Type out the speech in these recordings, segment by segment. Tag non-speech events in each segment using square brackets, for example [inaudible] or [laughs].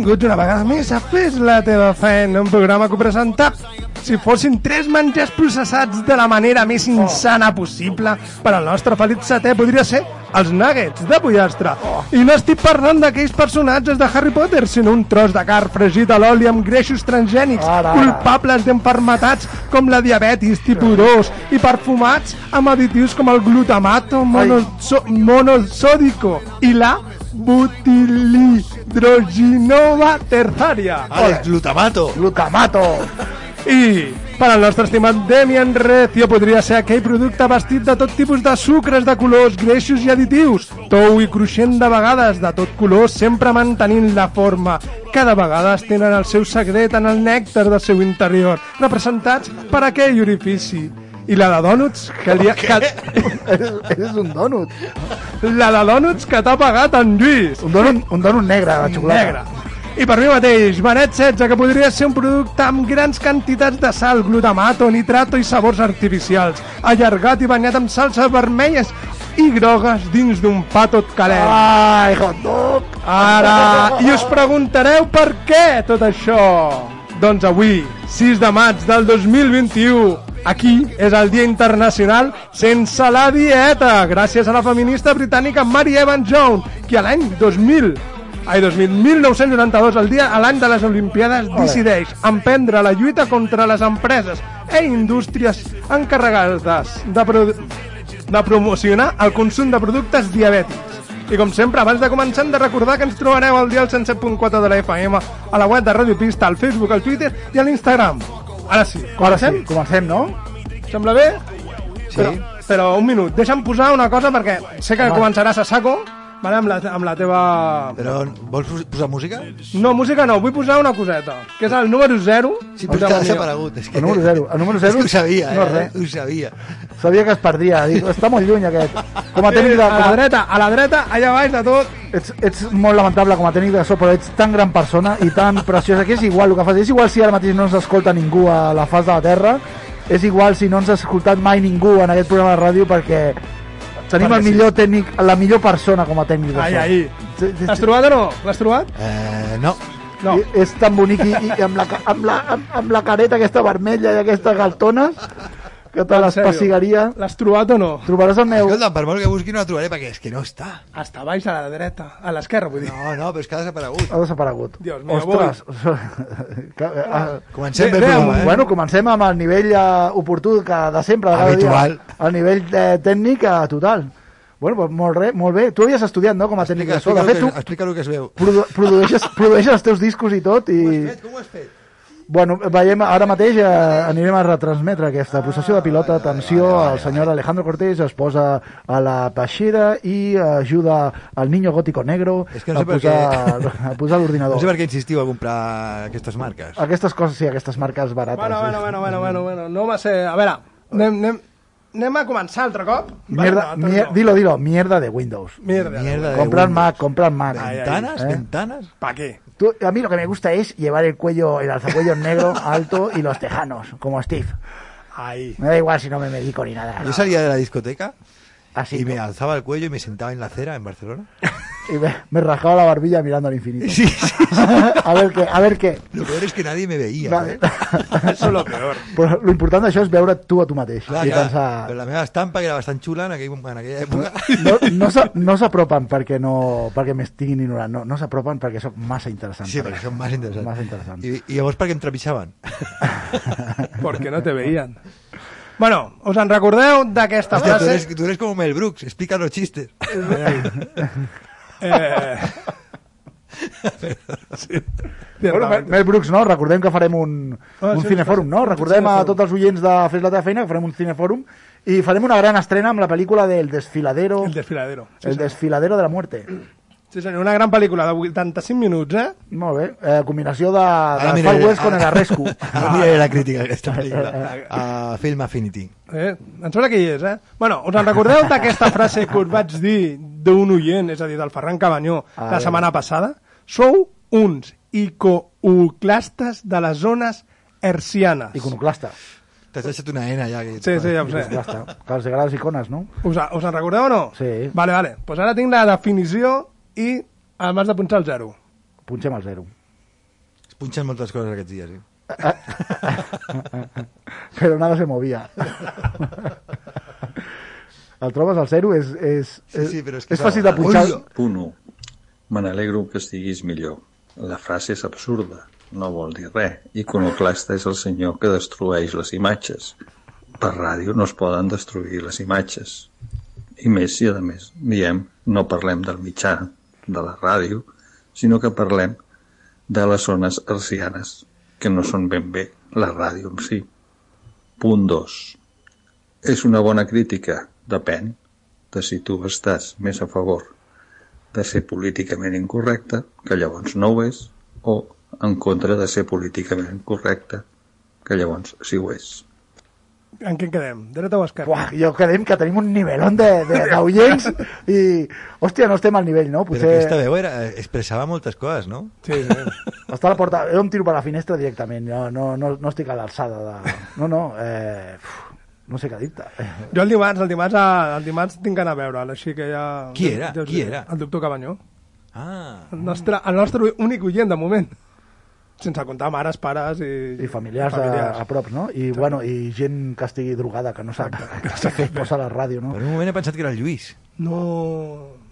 Benvinguts una vegada més a Fes la teva feina, un programa que presenta si fossin tres menjars processats de la manera més insana possible per al nostre Felip VII podria ser els nuggets de pollastre. I no estic parlant d'aquells personatges de Harry Potter, sinó un tros de car fregit a l'oli amb greixos transgènics, Ara. culpables d'enfermetats com la diabetis tipus 2 i perfumats amb additius com el glutamato monosòdico i la butilhidroginova terciària. Vale, glutamato. Glutamato. [laughs] I per al nostre estimat Demian Recio podria ser aquell producte vestit de tot tipus de sucres de colors, greixos i additius, tou i cruixent de vegades, de tot color, sempre mantenint la forma. Cada vegada es tenen el seu secret en el nèctar del seu interior, representats per aquell orifici. I la de dònuts que li ha... Que... eres, eres un donut. La de dònuts que t'ha pagat en Lluís. Un donut, un donut negre, de xocolata. Negre. I per mi mateix, Benet 16, que podria ser un producte amb grans quantitats de sal, glutamato, nitrato i sabors artificials, allargat i banyat amb salses vermelles i grogues dins d'un pa tot calent. Ai, hot dog. Ara, i us preguntareu per què tot això? Doncs avui, 6 de maig del 2021, aquí és el Dia Internacional sense la dieta, gràcies a la feminista britànica Mary Evan Jones, que a l'any 2000 Ai, 2000, 1992, el dia a l'any de les Olimpiades, decideix emprendre la lluita contra les empreses e indústries encarregades de, pro de promocionar el consum de productes diabètics. I com sempre, abans de començar, hem de recordar que ens trobareu al dia al 107.4 de la FM, a la web de Radio Pista, al Facebook, al Twitter i a l'Instagram. Ara sí, Ara sí, comencem? comencem, no? Sembla bé? Sí. Però, però un minut, deixa'm posar una cosa perquè sé que començaràs a saco, vale, amb, la, amb la teva... Però vols pos- posar música? No, música no, vull posar una coseta, que és el número 0. Sí, però és que ha desaparegut. És que... El número zero. El número [laughs] És zero que ho sabia, no eh? res. Ho sabia. Sabia que es perdria. Dic, està molt lluny aquest. Com a tècnic de... a Com la a, dreta, a la dreta, allà baix de tot. ets, ets molt lamentable com a tècnic de so, però ets tan gran persona i tan preciosa que és igual el que fas. És igual si ara mateix no ens escolta ningú a la fas de la Terra, és igual si no ens ha escoltat mai ningú en aquest programa de ràdio perquè tenim el millor tècnic, la millor persona com a tècnic de so. Ai, ai. Sí, sí, L'has sí. trobat o no? L'has trobat? Eh, no. No. I, és tan bonic i, i amb, la, amb, la, amb, amb la careta aquesta vermella i aquestes galtones que te En les sèrio? pessigaria. L'has trobat o no? Trobaràs el meu... Escolta, per molt que busqui no la trobaré perquè és que no està. Està baix a la dreta, a l'esquerra, vull dir. No, no, però és que ha desaparegut. Ha desaparegut. Dios mío, Ostres. [laughs] Que, ah, Comencem Bé, bé, bé, programa, eh? Bueno, comencem amb el nivell eh, oportú que de sempre, de Habitual. dia. El nivell eh, tècnic eh, total. Bueno, pues molt, re, molt bé. Tu havies estudiat, no?, com a tècnic de so. explica, De el fet, que, tu explica el que es veu. produ produeixes, [laughs] produeixes els teus discos i tot i... Com ho has fet? Bueno, veiem ara mateix eh, anirem a retransmetre aquesta processió de pilota. Atenció, el senyor Alejandro Cortés es posa a la peixera i ajuda al niño gótico negro És que no sé a posar, a posar l'ordinador. No sé per què insistiu a comprar aquestes marques. Aquestes coses, sí, aquestes marques barates. Bueno, bueno, bueno, bueno, bueno, bueno. No va ser... A veure, anem, anem, anem a començar altre cop. Mierda, Vale, no, mier- no. dilo, dilo, mierda de Windows. Mierda. Mierda de Comprar Windows. Mac, comprar Mac. ¿Ventanas? ¿Eh? ¿Ventanas? ¿Para qué? Tú- a mí lo que me gusta es llevar el cuello, el alzacuello negro, [laughs] alto y los tejanos, como Steve. Ahí. Me da igual si no me medico ni nada. Yo salía de la discoteca Así. y me alzaba el cuello y me sentaba en la acera en Barcelona. [laughs] Y me, me rajaba la barbilla mirando al infinito. Sí, sí. [laughs] a ver qué, a ver qué. Lo peor es que nadie me veía. Vale. [laughs] Eso es lo peor. Però lo important d'això és veure tu a tu mateix. Clar, I clar. pensar... Però la meva estampa, que era bastant xula en, aquell, en aquella època... No, no no s'apropen perquè no perquè m'estiguin ignorant, no, no s'apropen perquè sóc massa interessant. Sí, per perquè són massa interessants. Massa interessant. I, I llavors per què em trepitjaven? Porque no te veían. Bueno, us en recordeu d'aquesta Hòstia, tu frase? eres, tu eres como Mel Brooks, explica los chistes. Eh... [laughs] sí. Bueno, Mel, Brooks, no? Recordem que farem un, Ah, un sí, cinefòrum, no? Recordem a tots els oients de Fes la teva feina que farem un cinefòrum i farem una gran estrena amb la pel·lícula del Desfiladero, El desfiladero. Sí, el senyor. Desfiladero de la Muerte. Sí, senyor, una gran pel·lícula de 85 minuts, eh? Molt bé. Eh, combinació de, Ara de miraré- Far West con el Arrescu. [laughs] Ara miraré la crítica d'aquesta pel·lícula. A Film Affinity. Eh, em sembla que hi és, eh? Bueno, us en recordeu d'aquesta frase que us vaig dir d'un oient, és a dir, del Ferran Cabanyó, Ah, la ja. setmana passada? Sou uns iconoclastes de les zones hercianes. Iconoclasta. T'has deixat una N ja. Que... Sí, sí, ja ho sé. Iconoclasta. Que els agrada les icones, no? Us, us en recordeu o no? Sí. Vale, vale. Pues ara tinc la definició i a més de punxar el zero. Punxem el zero. Es punxen moltes coses aquests dies. Sí. [laughs] Però nada se movia. El trobes al zero? És, és, Sí, sí, però és que és fàcil de punxar. Punt 1. Me n'alegro que estiguis millor. La frase és absurda, no vol dir res. Iconoclasta és el senyor que destrueix les imatges. Per ràdio no es poden destruir les imatges. I més si, a més, diem, no parlem del mitjà, de la ràdio, sinó que parlem de les zones arcianes, que no són ben bé la ràdio en si. Punt 2. És una bona crítica? Depèn de si tu estàs més a favor de ser políticament incorrecte, que llavors no ho és, o en contra de ser políticament correcte, que llavors sí ho és. En què en quedem? Dreta o esquerra? Buah, jo creiem que tenim un nivelón de- de- [laughs] d'oients i, hòstia, no estem al nivell, no? Però que aquesta Potser veu era, expressava moltes coses, no? Sí, sí. [laughs] està a la porta... Jo em tiro per la finestra directament, jo no, no, no estic a l'alçada de... No, no, eh, uf, no sé què dir-te. [laughs] Jo el dimarts, el dimarts, a- el dimarts tinc d'anar a veure'l, així que ja... Qui era? Ja us Qui era? El doctor Cabanyó. Ah, El nostre, el nostre únic oient, de moment. Sense comptar mares, pares i... I familiars, familiars. A, a prop, no? I, bueno, i gent que estigui drogada, que no sap [laughs] què fer, posa la ràdio, no? per un moment he pensat que era el Lluís. No...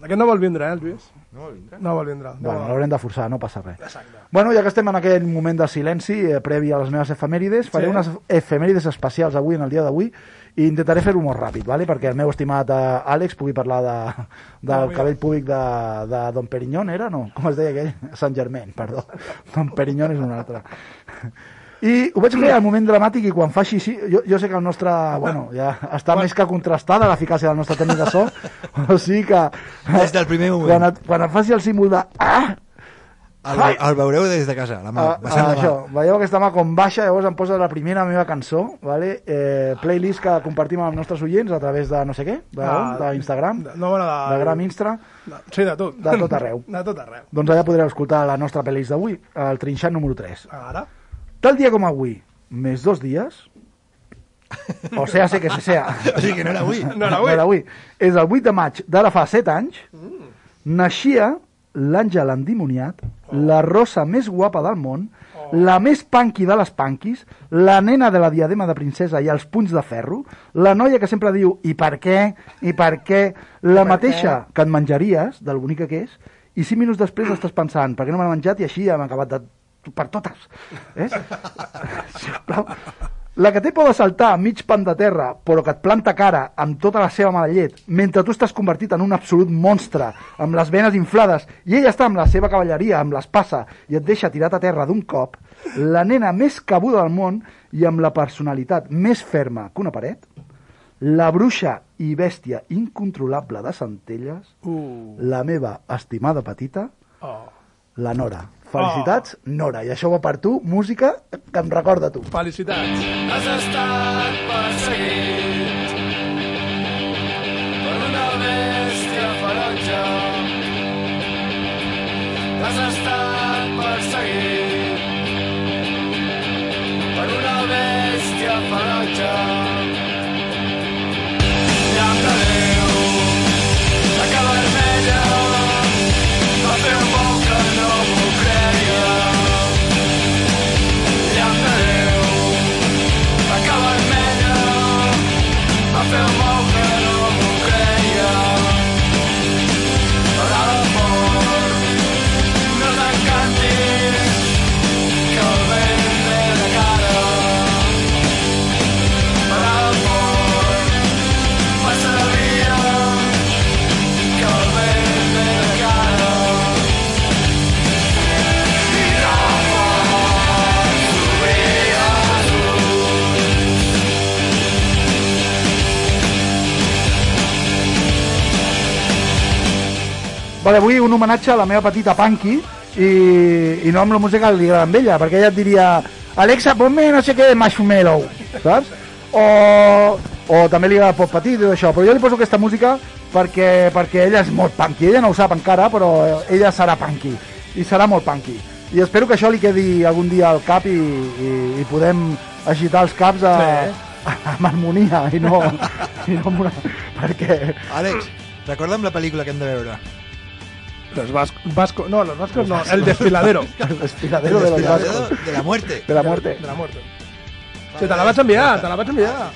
Aquest no vol vindre, eh, el Lluís? No vol vindre? No vol vindre. No Bueno, l'haurem de forçar, no passa res. Exacte. Bueno, ja que estem en aquell moment de silenci, eh, previ a les meves efemèrides, faré Sí. unes efemèrides especials avui, en el dia d'avui, i intentaré fer-ho molt ràpid, vale? perquè el meu estimat eh, Àlex pugui parlar de, del mira. cabell públic de, de Don Perignon, era? No, com es deia aquell? Sant Germain, perdó. Don Perignon és un altre. I ho vaig fer al moment dramàtic i quan fa així, sí, jo, jo sé que el nostre, bueno, ja està més que contrastada l'eficàcia del nostre tècnic de so, [laughs] o sigui que... Des del primer moment. Quan, et, quan et faci el símbol de... Ah! El, el veureu des de casa, la mà. Ah, vessant ah, la mà. això, veieu aquesta mà com baixa, llavors em posa la primera meva cançó, vale? eh, playlist que compartim amb els nostres oients a través de no sé què, de- Ah, d'Instagram, de- no, bueno, de- de Gram Instra, No, sí, de tot. De tot arreu. [laughs] De tot arreu. doncs allà podreu escoltar la nostra playlist d'avui, el trinxant número 3. Ara? Tal dia com avui, més dos dies, o sea, sé que se sea, [laughs] O sigui que no era avui. No era avui. no era avui, és el 8 de maig d'ara fa 7 anys, naixia l'àngel endimoniat, la rosa més guapa del món, la més punky de les punkies, la nena de la diadema de princesa i els punys de ferro, la noia que sempre diu i per què, i per què, la mateixa que et menjaries, del bonica que és, i cinc minuts després estàs pensant, per què no me l'he menjat? I així hem acabat de... per totes. Eh? [laughs] Sisplau. La que té por de saltar mig pan de terra, però que et planta cara amb tota la seva mala llet, mentre tu estàs convertit en un absolut monstre, amb les venes inflades, i ella està amb la seva cavalleria, amb l'espassa, i et deixa tirat a terra d'un cop, la nena més cabuda del món i amb la personalitat més ferma que una paret, la bruixa i bèstia incontrolable de Centelles, Uh. la meva estimada petita, Oh. La Nora. Felicitats, Nora. I això va per tu, música que em recorda a tu. Felicitats. Has estat perseguit per una bèstia ferotge. Has estat perseguit per una bèstia ferotge. Vale, avui un homenatge a la meva petita Punky i, i no amb la música que li agrada amb ella, perquè ella et diria Alexa, ponme no sé què de Marshmallow, saps? O, o també li agrada pop petit i tot això, però jo li poso aquesta música perquè, perquè ella és molt punky, ella no ho sap encara, però ella serà punky, i serà molt punky. I espero que això li quedi algun dia al cap i, i, i podem agitar els caps a, Sí. amb harmonia i no, i no amb una... perquè Àlex, recorda'm la pel·lícula que hem de veure. Los vascos, vasco, no, los vascos no, el desfiladero. [laughs] el desfiladero de los vascos de la muerte. de la muerte. De la muerte. Sí, te la vaig enviar, te la vaig enviar.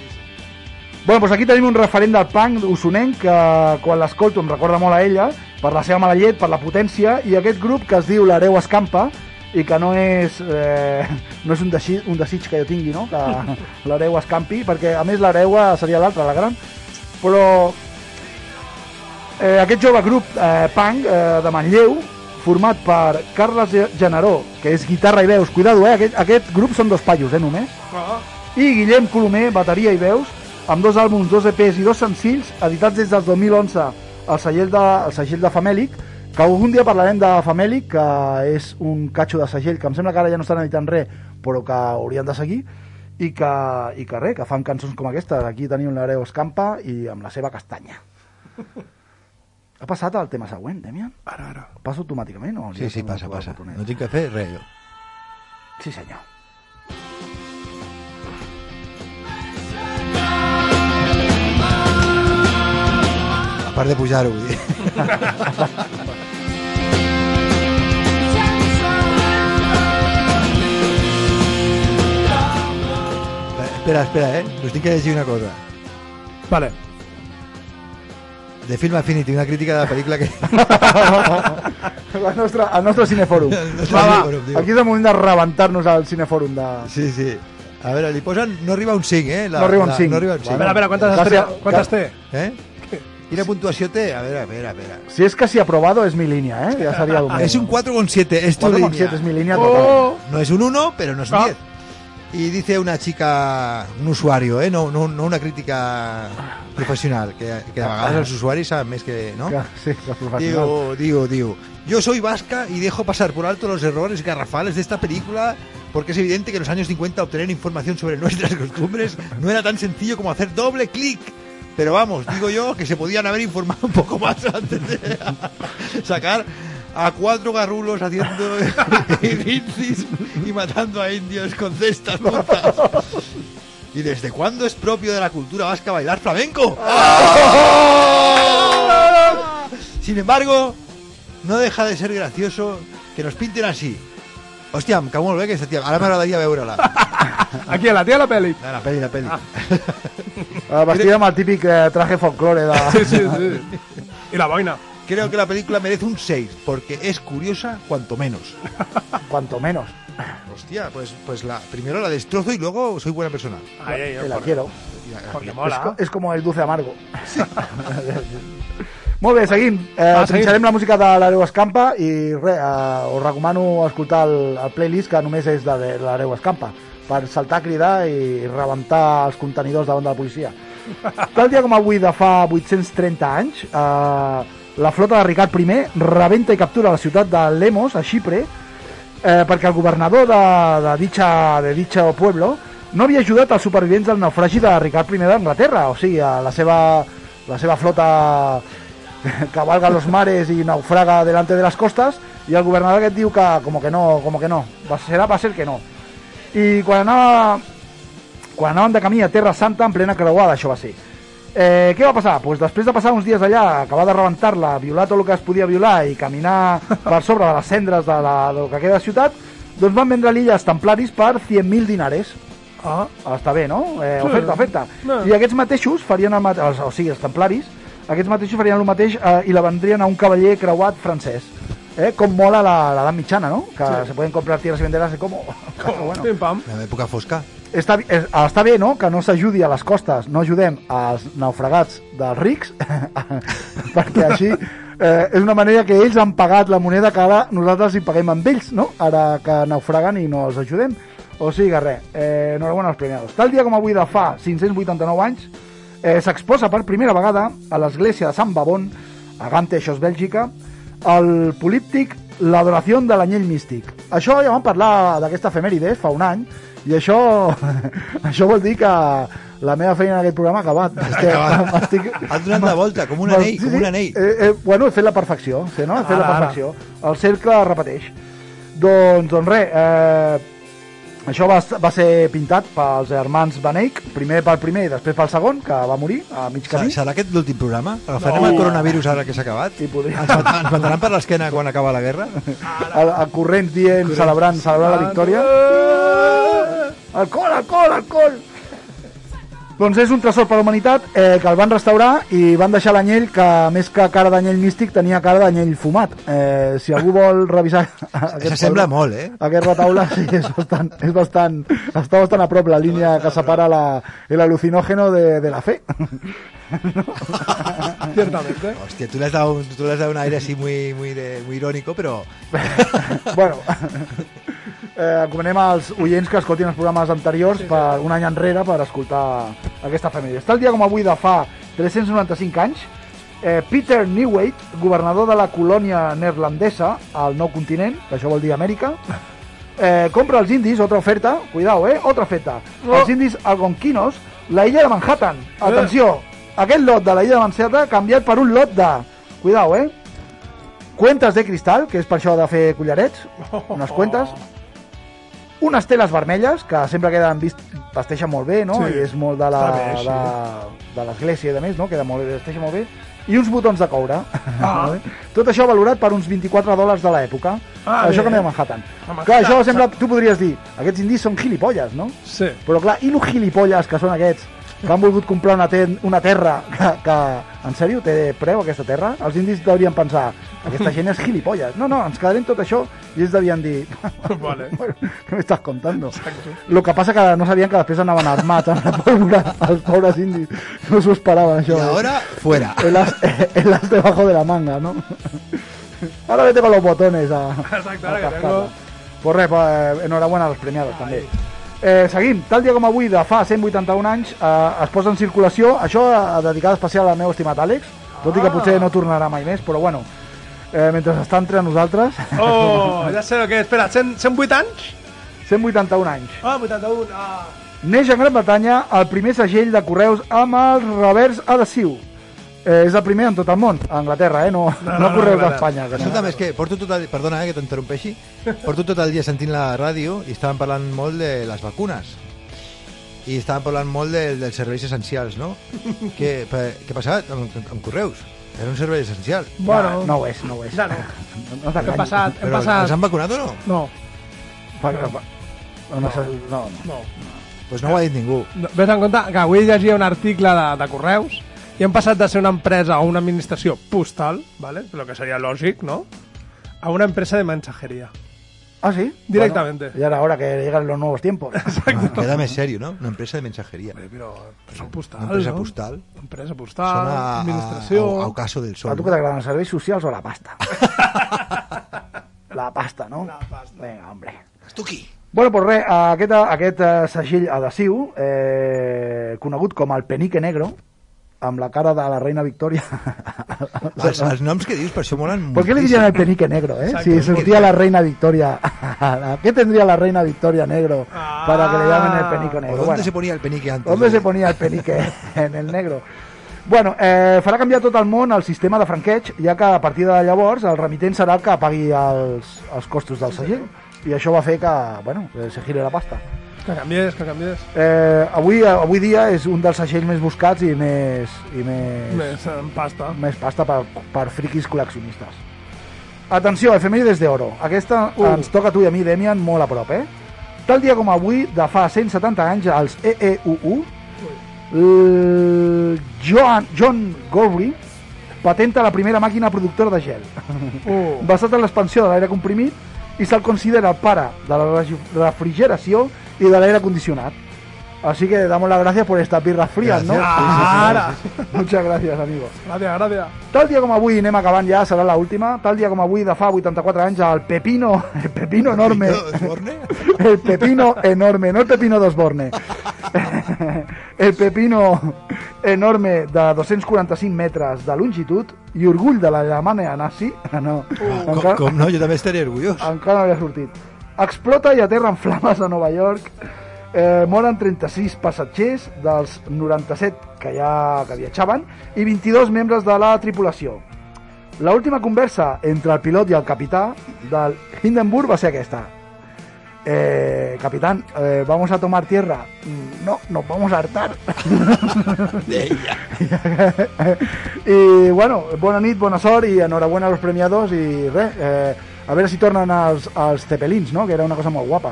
Bueno, doncs aquí tenim un referent del punk usonenc que quan l'escolto em recorda molt a ella per la seva mala llet, per la potència i aquest grup que es diu l'Areu Escampa i que no és, eh, no és un, desig, un desig que jo tingui, no? que [laughs] l'Areu escampi, perquè a més l'Areua seria l'altra, la gran, però eh, aquest jove grup eh, punk eh, de Manlleu format per Carles Generó, que és guitarra i veus, cuidado, eh, aquest, aquest grup són dos paios, eh, només, i Guillem Colomer, bateria i veus, amb dos àlbums, dos EPs i dos senzills, editats des del 2011 al segell de, al segell de Famèlic, que algun dia parlarem de Famèlic, que és un catxo de segell, que em sembla que ara ja no estan editant res, però que haurien de seguir, i que, i que res, que fan cançons com aquestes. Aquí tenim l'Areu Escampa i amb la seva castanya. [laughs] Ha passat al tema següent, Demian? Ara, ara. Passa automàticament? O Sí, sí, passa, passa. No tinc que fer res, jo. Sí, senyor. A part de pujar-ho, vull dir. [laughs] Espera, espera, eh? Us tinc que llegir una cosa. Vale. De Film Affinity, una crítica de la pel·lícula que... [laughs] El nostre, el nostre cinefòrum. [laughs] nostre Va, va, cinefòrum, diu. aquí és el moment de rebentar-nos al cinefòrum de... Sí, sí. A veure, li posen... No arriba a un 5, eh? La, No arriba a un la- cinc. No arriba a un 5. Espera, espera, quantes, Casi- estrelles, quantes té? Eh? Quina puntuació té? A veure, a veure, a veure. Si és casi aprobado, és mi línia, eh? Ja seria dolent. [laughs] Es un 4,7, es tu 4,7 línea. es mi línea total. Oh! No es un 1, pero no es un Ah. 10. Y dice una chica, un usuario, ¿eh? no, no, no una crítica profesional, que, que a usuaris saben més que... No? Sí. Digo, digo, digo, yo soy vasca y dejo pasar por alto los errores garrafales de esta película porque es evidente que en los años 50 obtener información sobre nuestras costumbres no era tan sencillo como hacer doble clic. Pero vamos, digo yo que se podían haber informado un poco más antes de [laughs] sacar a cuatro garrulos haciendo [laughs] rincis y matando a indios con cestas puntas. ¿Y desde cuándo es propio de la cultura vasca bailar flamenco? [laughs] Sin embargo, no deja de ser gracioso que nos pinten así. Hòstia, em cau molt bé aquesta tia. Ara m'agradaria veure-la. [laughs] Aquí, a la tia la peli. La peli, la peli. Eh, Vestida amb el típic eh, traje folclore de... Sí, sí, sí. I la boina. Creo que la película merece un 6, porque es curiosa cuanto menos. [laughs] Cuanto menos. Hostia, pues, pues la, primero la destrozo y luego soy buena persona. Ai, ai, Que la ai, quiero. Porque Es, mola. co- és com el dulce amargo. [laughs] Molt bé, seguim. Eh, seguim. trinxarem la música de l'Areu Escampa i res, eh, us recomano escoltar el, el playlist que només és de, de l'Areu Escampa per saltar, cridar i rebentar els contenidors davant de la policia. [laughs] Tal dia com avui de fa 830 anys, eh, la flota de Ricard I rebenta i captura la ciutat de Lemos, a Xipre, eh, perquè el governador de, de, dicha, de dicho pueblo no havia ajudat als supervivents del naufragi de Ricard I d'Anglaterra, o sigui, la seva, la seva flota [laughs] cabalga los mares i naufraga delante de las costas i el governador aquest diu que com que no, com que no, va, serà va ser que no. I quan anava quan anaven de camí a Terra Santa en plena creuada, això va ser. Eh, què va passar? Pues després de passar uns dies allà, acabar de rebentar-la, violar tot el que es podia violar i caminar [laughs] per sobre de les cendres de la, del que queda de ciutat, doncs van vendre l'illa als templaris per 100.000 dinares. Ah, està bé, no? Eh, Sí. oferta, oferta. No. I aquests mateixos farien el mate... els, o sigui, els templaris, aquests mateixos farien el mateix eh, i la vendrien a un cavaller creuat francès. Eh? Com mola la- l'edat mitjana, no? Que Sí. se pueden comprar tierras y venderlas como... bueno. [laughs] Pim, pam. En l'època fosca. Està, eh, està bé, no?, que no s'ajudi a les costes, no ajudem als naufragats dels rics, [laughs] perquè així eh, és una manera que ells han pagat la moneda que ara nosaltres hi paguem amb ells, no?, ara que naufraguen i no els ajudem. O sigui que res, eh, enhorabona als premiados. Tal dia com avui de fa 589 anys, eh, s'exposa per primera vegada a l'església de Sant Babon, a Gante, això és Bèlgica, el políptic l'adoració de l'anyell místic. Això ja vam parlar d'aquesta efemèride fa un any, i això, [laughs] això vol dir que la meva feina en aquest programa ha acabat. Acabat. [laughs] m'estic- Has donat la volta, com un anell, com un anell. Eh, eh, bueno, he fet la perfecció, sí, no? He fet Ara, la ara. perfecció. El cercle repeteix. Doncs, doncs res, eh, això va, va ser pintat pels germans Beneik, primer pel primer i després pel segon, que va morir a mig camí. serà aquest l'últim programa? Agafarem el coronavirus ara que s'ha acabat? Sí, podria. Ens, mat- ens mataran per l'esquena quan acaba la guerra? [laughs] El, el corrent dient, celebrant, celebrant la victòria. Alcohol, alcohol, alcohol! Doncs és un tresor per la humanitat eh, que el van restaurar i van deixar l'anyell que més que cara d'anyell místic tenia cara d'anyell fumat. Eh, si algú vol revisar [laughs] aquest S'assembla molt, eh? Aquest retaule sí, és bastant, és bastant, està bastant a prop la línia que separa la, el alucinógeno de, de la fe. [laughs] Ciertamente. Hòstia, tu le has dado, un- tú le has dado un aire así muy, muy, de, muy irónico, pero... [laughs] bueno, eh, encomanem als oients que escoltin els programes anteriors per un any enrere per escoltar aquesta família. Està el dia com avui de fa 395 anys, eh, Peter Newate, governador de la colònia neerlandesa al nou continent, que això vol dir Amèrica, eh, compra als indis, otra oferta, cuidao, eh, otra oferta, als indis algonquinos, la illa de Manhattan. Atenció, aquest lot de la illa de Manhattan canviat per un lot de, cuidao, eh, Cuentes de cristal, que és per això de fer collarets, [laughs] unes cuentes. Unes teles vermelles, que sempre queden vist, vesteixen molt bé, no? Sí. I és molt de la- bé, sí. de, de l'església i de més, no? Queda molt bé, vesteixen molt bé. I uns botons de coure. Ah. [laughs] Tot això valorat per uns 24 dòlars de l'època. Ah, això bé. que a Manhattan. A Manhattan. Clar, això sembla... Tu podries dir, aquests indis són gilipolles, no? Sí. Però clar, i los gilipolles que són aquests que han volgut comprar una, ten, una terra que, que, en sèrio, té preu aquesta terra? Els indis deurien pensar, aquesta gent és gilipolles. No, no, ens quedarem tot això i ells devien dir, Vale. [laughs] què m'estàs contando? Lo que passa que no sabien que després anaven armats amb la pólvora, els [laughs] pobres indis. No s'ho esperaven, Y això. eh? ahora, fuera. [laughs] El as, el as debajo de la manga, ¿no? Ahora vete con los botones a, Exacte, a ara que cascarla. tengo... Pues res, pues, eh, enhorabona als premiados, també. Eh, seguim, tal dia com avui, de fa 181 anys, eh, es posa en circulació, això eh, dedicat especial al meu estimat Àlex, tot i que Ah. potser no tornarà mai més, però bueno, eh, mentre està entre nosaltres, Oh, ja sé el que... Espera, 100, 108 anys? 181 anys. Ah, 81. Ah. Neix a Gran Bretanya el primer segell de correus amb el revers adhesiu. Eh, és el primer en tot el món, a Anglaterra, eh? no, no, no, no correus Anglaterra. d'Espanya. que no. Escolta'm, és que porto tot el... Perdona, eh, que t'interrompeixi. Porto tot el dia sentint la ràdio i estaven parlant molt de les vacunes. I estaven parlant molt de, dels serveis essencials, no? [laughs] què, què ha passat amb, amb correus? Era un servei essencial. Bueno, No ho és, no ho és. no. No, no Hem passat, hem Però passat... els han vacunat o no? No, pa- No, no, no, no. no. Pues no ho ha dit ningú. No, Ves en compte que avui llegia un article de, de correus i hem passat de ser una empresa o una administració postal, ¿vale? lo que sería lògic, ¿no? a una empresa de mensajería. Ah, sí? Directamente. Bueno, y ahora, ahora que llegan los nuevos tiempos. [laughs] Queda més serio, no? Una empresa de mensajeria. Hombre, Però empresa postal, Una empresa no? postal. Empresa Sona postal, a, administració... a, a Ocaso del A Sol. tu que t'agraden els serveis socials o la pasta? [laughs] la pasta, no? La pasta. Vinga, hombre. Estuqui. Bueno, doncs res, aquest, aquest eh, segell adhesiu, eh, conegut com el penique negro, amb la cara de la reina Victòria. [laughs] Els, els noms que dius, per això molen ¿Por qué le dirían el penique negro, eh? Exacto. Si surtía la reina Victoria. ¿Qué tendría la reina Victoria negro para que le llamen el penique ¿O negro? dónde Bueno. se ponía el penique antes? ¿Dónde se ponía el penique [laughs] en el negro? Bueno, eh, farà canviar tot el món el sistema de franqueig, ja que a partir de llavors el remitent serà el que pagui els, els costos del segell. I això va fer que, bueno, eh, se gire la pasta. Que canviés, que canviés. Eh, avui, avui dia és un dels segells més buscats i més, i més, Més en pasta. més pasta per, per friquis col·leccionistes. Atenció, efemèrides d'oro. Aquesta Uh. ens toca a tu i a mi, Demian, molt a prop, eh? Tal dia com avui, de fa 170 anys, els E EEUU, el Joan, John Gorbury patenta la primera màquina productora de gel, [laughs] Uh. basat en l'expansió de l'aire comprimit i se'l considera el pare de la refrigeració i de l'aire condicionat. Así que damos las gracias por estas birras frías, ¿no? Gracias. Ara! Muchas gracias, amigo. Gràcies, gràcies. Tal dia com avui, anem acabant ja, serà la última. Tal dia com avui, de fa 84 anys, el pepino, el pepino enorme, [laughs] el pepino enorme, no el pepino d'Osborne, [laughs] el pepino enorme de 245 metres de longitud i orgull de l'Alemanya nazi, [laughs] no, Com, com no, jo també estaria orgullós. encara no havia sortit. Explota i aterra en flames a Nova York. Eh, moren 36 passatgers dels 97 que ja que viatjaven i 22 membres de la tripulació. La última conversa entre el pilot i el capità del Hindenburg va ser aquesta. Eh, capitán, eh, ¿vamos a tomar tierra? "Mm, No, nos vamos a hartar. I, [laughs] bueno, bona nit, bona sort i enhorabona als premiados i res, eh, a veure si tornen els, els cepelins, no? Que era una cosa molt guapa.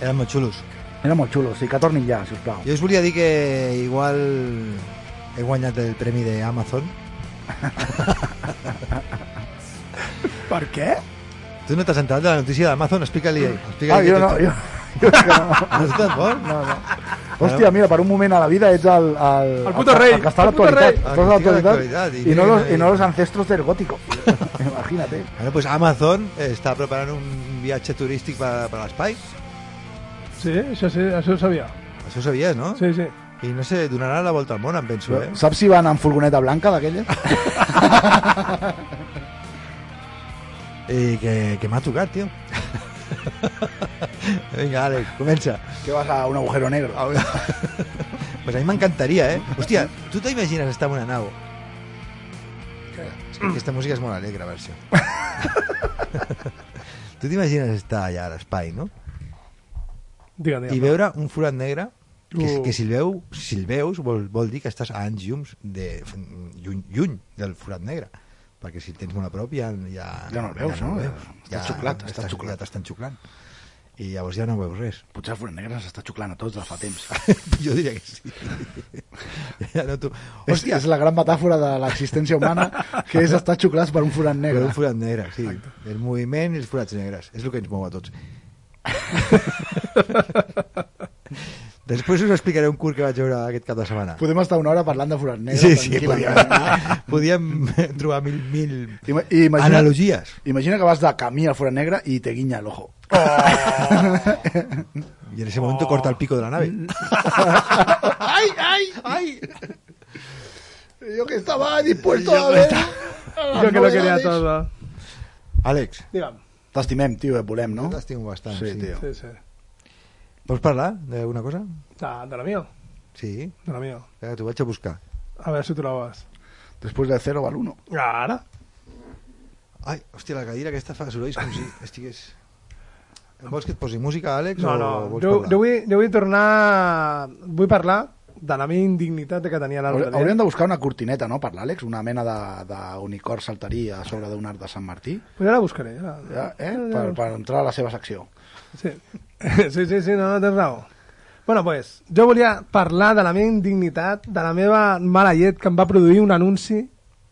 Eren molt xulos. Era molt xulo, sí, que tornin ja, sisplau. Jo us volia dir que igual he guanyat el premi d'Amazon. [laughs] Per què? Tu no t'has enterat de la notícia d'Amazon? Explica-li. Explica Ah, jo no, jo, [laughs] no. No estàs bo? No, no. Hòstia, mira, per un moment a la vida ets el... El, El puto rei, El, que està a el l'actualitat. Estàs a El que estic a l'actualitat l'actualitat, i no los, i no los ancestros del gótico. [laughs] Imagínate. Bueno, pues Amazon està preparant un viatge turístic per, per l'espai. Sí, això sí, això ho sabia. Això ho sabies, no? Sí, sí. I no sé, donarà la volta al món, em penso, eh? Saps si van amb furgoneta blanca d'aquelles? I [laughs] que, que m'ha tocat, tio. [laughs] Vinga, Àlex, comença. que vas a un agujero negro. A pues a mi m'encantaria, eh? Hòstia, tu t'imagines estar en una nau? És que aquesta música és molt alegre, versió. [laughs] tu t'imagines estar allà a l'espai, no? Digue'm, I digue'm. veure un forat negre que, Uh. que si, el veu, si el veus vol, vol dir que estàs a anys llums de, lluny, lluny del forat negre perquè si el tens molt a prop ja, ja, Ja no el veus, no? el Està xuclat, està xuclat. ja t'estan xuclant i llavors ja no veus res Potser el forat negre s'està xuclant a tots de fa temps. [laughs] jo diria que sí [laughs] ja no tu... És, hòstia, és la gran metàfora de l'existència humana, que és estar xuclats per un forat negre. negre. un forat negre, sí el moviment i els forats negres és el que ens mou a tots [laughs] després us explicaré un curt que vaig veure aquest cap de setmana Podem estar una hora parlant de forat negre. Sí, sí, podíem, [laughs] podíem trobar mil, mil Ima- imagina, analogies. imagina que vas de camí al forat negre i te guiña el ojo. Y en ese momento corta el pico de la nave. [laughs] ¡Ay, ay, ay! Yo que estaba dispuesto a ver... Jo que lo quería todo. Àlex, Digue'm. T'estimem, tio, et volem, no? no t'estimo bastant. Sí, tio. Sí, sí. Vols parlar d'alguna cosa? De, de la mía, Sí, de la mía. que t'ho vaig a buscar. A ver si ho trobes. Després del 0 al 1. Ara? Ai, hòstia, la cadira aquesta fa sorolls com si [coughs] estigués... Vols que et posi música, Àlex, No, o no, vols jo, parlar? jo, vull, jo vull tornar... Vull parlar de la meva indignitat que tenia l'altre dia. Hauríem de buscar una cortineta, no?, per l'Àlex, una mena d'unicor saltarí a sobre d'un arc de Sant Martí, Pues ja la buscaré. Ja. ja, eh? per, per entrar a la seva secció. Sí. [laughs] sí, sí, sí, no, no tens raó. Bueno, pues, jo volia parlar de la meva indignitat, de la meva mala llet que em va produir un anunci,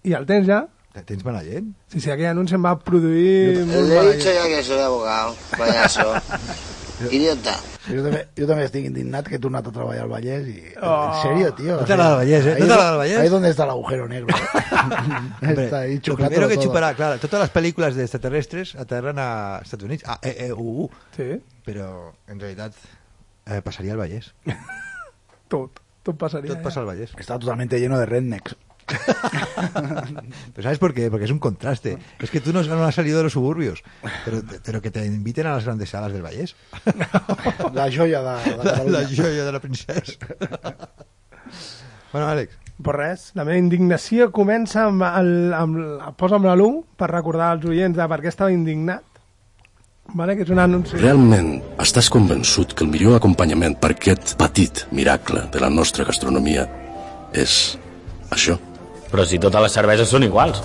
i el tens ja? Tens mala gent? Sí, sí, aquell anunci em va produir molt Le he dicho llet. ya que soy abogado, payaso. [laughs] Idiota. Jo també, jo també estic indignat que he tornat a treballar al Vallès i... Oh. En serio, tío. No t'agrada el Vallès, eh? Ahí No es t'agrada do- el Vallès? Ahí donde está el agujero negro. [laughs] Hombre, está ahí lo primero que todo. chupará, claro, todas las películas de extraterrestres aterran a Estados Unidos, a E, E, U, U, Sí, pero en realidad eh, pasaría al Vallès. [laughs] tot. Tot passaria. Tot pasa al Vallès. Está totalmente lleno de rednecks. Pero ¿sabes por qué? Porque es un contraste. Es que tú no, no has salido de los suburbios, pero, pero que te inviten a las grandes salas del Vallès. [laughs] La joia de, de La, Catalunya. la joia de la princesa. bueno, Àlex, Però res, la meva indignació comença amb el, amb, el- posa'm la l'1 per recordar als oients de per què estava indignat. Vale, que és un anunci. Realment estàs convençut que el millor acompanyament per aquest petit miracle de la nostra gastronomia és això? Però si totes les cerveses són iguals.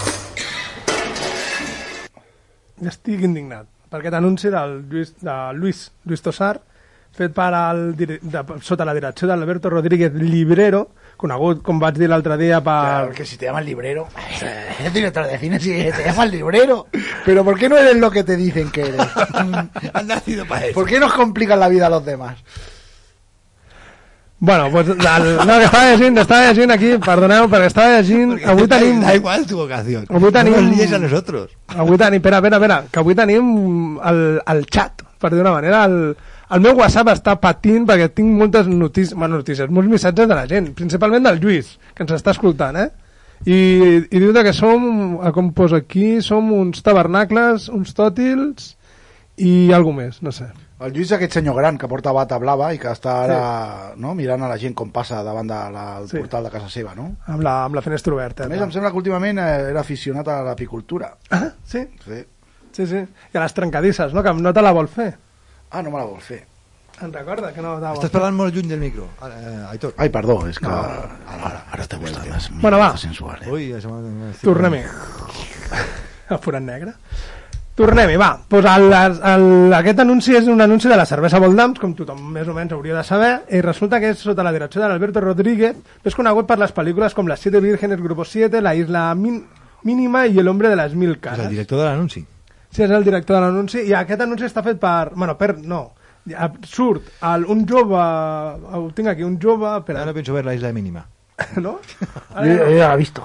Estic indignat per aquest anunci del Lluís, de Luis, Luis Tosar fet per al, de, sota la direcció d'Alberto Rodríguez Librero conegut, com vaig dir l'altre dia, per... Porque si te llaman librero, es director de cine, si te llaman librero. Pero ¿por qué no eres lo que te dicen que eres? [laughs] han nacido para eso. ¿Por qué nos complican la vida a los demás? Bueno, pues, el, no, que estava llegint, estava llegint aquí, perdoneu, perquè estava llegint... Porque Avui tenim... da igual tu vocación. Avui tenim... No nos a nosotros. Avui tenim, espera, espera, espera, que avui tenim el, el xat, per dir una manera, el, el meu WhatsApp està patint perquè tinc moltes notícies, bueno, notícies, molts missatges de la gent, principalment del Lluís, que ens està escoltant, eh? I, i diu que som, eh, com posa aquí, som uns tabernacles, uns tòtils i alguna més, no sé. El Lluís aquest senyor gran que porta bata blava i que està ara no, mirant a la gent com passa davant del de la, Sí. portal de casa seva, no? Amb la, amb la finestra oberta. A més, em sembla que últimament eh, era aficionat a l'apicultura. Ah, sí? Sí. Sí, sí. I a les trencadisses, no? Que no te la vol fer. Ah, no me la vol fer. En recorda que no te la vol Estàs parlant molt lluny del micro, eh, Aitor. Ai, perdó, és que... No. Ara, ara t'ha gustat. Bueno, va. Sensual, eh? Ui, ja se m'ha... Tornem-hi. [laughs] El forat negre. Tornem-hi, va. Pues el, el, aquest anunci és un anunci de la cervesa Voldams, com tothom més o menys hauria de saber, i resulta que és sota la direcció de l'Alberto Rodríguez, més conegut per les pel·lícules com Las Siete Vírgenes, Grupo 7, La Isla Min Mínima i El Hombre de las Mil És el Caras. director de l'anunci. Sí, és el director de l'anunci, i aquest anunci està fet per... Bueno, per... No. Surt el, un jove... Ho tinc aquí, un jove... Espera, Ahora pienso ver la isla mínima. [laughs] no? Jo, jo ja l'he vist.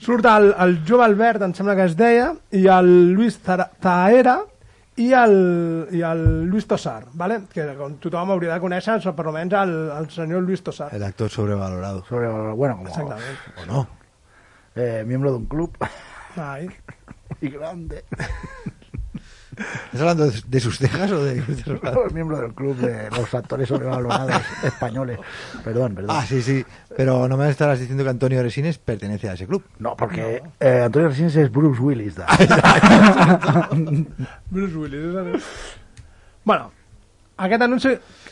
Surt el, el jove Albert, em sembla que es deia, i el Luis Zaera i el, i el Luis Tosar, ¿vale? que com tothom hauria de conèixer, o per almenys el, el senyor Luis Tosar. El actor sobrevalorado. Sobre, bueno, como... Exactament. ¿O no? Eh, miembro de un club. Ai. [laughs] y grande. [laughs] ¿Estás hablando de, de sus cejas o de...? [laughs] miembro del club de los actores sobrevalorados [laughs] españoles. Perdón, perdón. Ah, sí, sí. Pero no me estarás diciendo que Antonio Resines pertenece a ese club. No, porque eh, Antonio Resines es Bruce Willis. Da. [laughs] Bruce Willis. el- Bueno, aquest anunci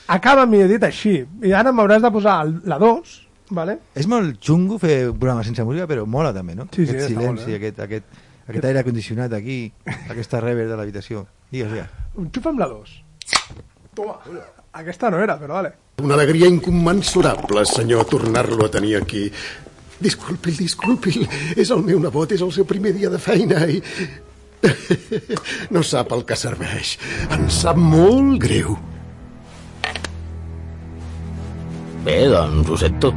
acaba amb mi dit així, i ara m'hauràs de posar el, la 2, ¿vale? És molt xungo fer un programa sense música, però mola també, no? Sí, sí, aquest silenci, molt bé. aquest, aquest, aquest aire condicionat aquí, aquesta rever de l'habitació. Digues, digues. Enxufa'm la 2. Toma, aquesta no era, però vale. Una alegria incommensurable, senyor, tornar-lo a tenir aquí. Disculpi'l, disculpi'l. És el meu nebot, és el seu primer dia de feina i... No sap el que serveix. Em sap molt greu. Bé, doncs ho sento.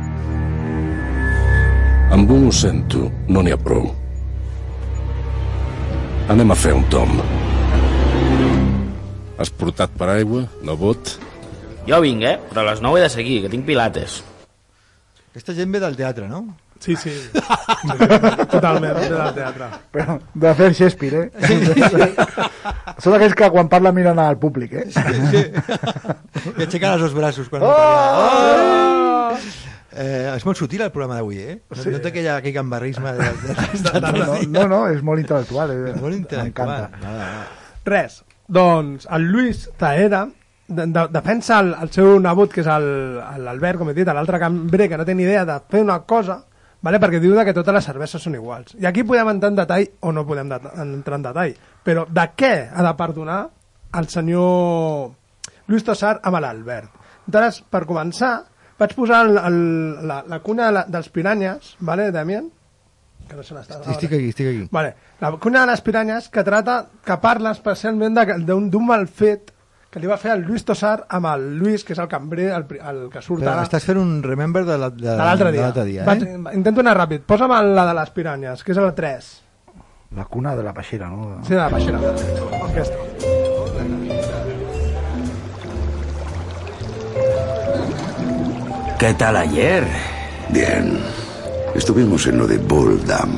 Amb un ho sento, no n'hi ha prou. Anem a fer un tom. Has portat paraigua, nebot? Jo vinc, eh? Però a les 9 he de seguir, que tinc pilates. Aquesta gent ve del teatre, no? Sí, sí. [laughs] Totalment, ve del teatre. Però de fer Shakespeare, eh? Són aquells que quan parla miren al públic, eh? Que aixequen els dos braços quan Oh! parla. Eh, és molt sutil el programa d'avui, eh? No, Sí. no té aquella, aquell gambarrisme de, de, [laughs] de, de, No, no, no, és molt intel·lectual. Eh? És molt intel·lectual. M'encanta. Nada, nada. Res, doncs el Lluís Taera de, de, defensa el, el seu nebot, que és l'Albert, com he dit, l'altre cambrer, que no té ni idea de fer una cosa, vale? perquè diu de que totes les cerveses són iguals. I aquí podem entrar en detall o no podem det entrar en detall. Però de què ha de perdonar el senyor Lluís Tossar amb l'Albert? Llavors, per començar, vaig posar el, el, la, la cuna de la, dels piranyes, vale, Damien? Que no se n'està... Estic aquí, estic aquí. Vale. La cuna de les piranyes que trata, que parla especialment de- d'un mal fet que li va fer el Lluís Tossar amb el Lluís, que és el cambrer, el, el que surt Però ara, estàs fent un remember de la- de- de l'altre dia. l'altre dia, Vaig, eh? intento anar ràpid. Posa'm la de les piranyes, que és el 3. La cuna de la peixera, no? Sí, de la peixera. Aquesta. ¿Qué tal ayer? Bien. Estuvimos en lo de Boldam.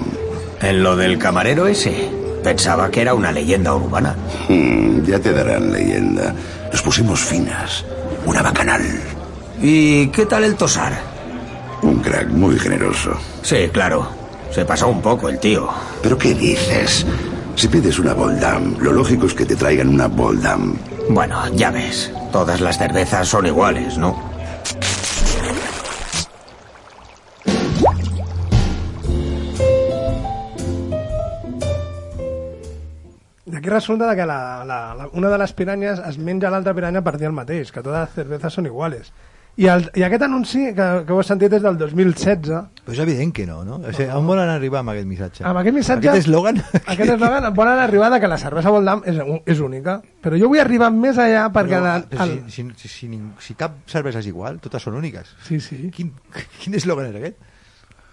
¿En lo del camarero ese? Pensaba que era una leyenda urbana. Hmm, ya te darán leyenda. Nos pusimos finas. Una bacanal. ¿Y qué tal el tosar? Un crack muy generoso. Sí, claro. Se pasó un poco el tío. ¿Pero qué dices? Si pides una Boldam, lo lógico es que te traigan una Boldam. Bueno, ya ves. Todas las cervezas son iguales, ¿no? Aquí resulta que la, la, la, una de les piranyes es menja l'altra piranya per dir el mateix, que totes les cervezas són iguales. I, el, i aquest anunci, que, que ho he sentit des del 2016, Però és evident que no, no? O sigui, on volen arribar amb aquest missatge? Amb aquest missatge... Aquest eslògan? Aquest eslògan [laughs] volen arribar de que la cervesa Voldam és, és única. Però jo vull arribar més allà perquè... Però, la, però el, si, si, si, si, si cap cervesa és igual, totes són úniques. Sí, sí. Quin, [laughs] quin eslògan és aquest?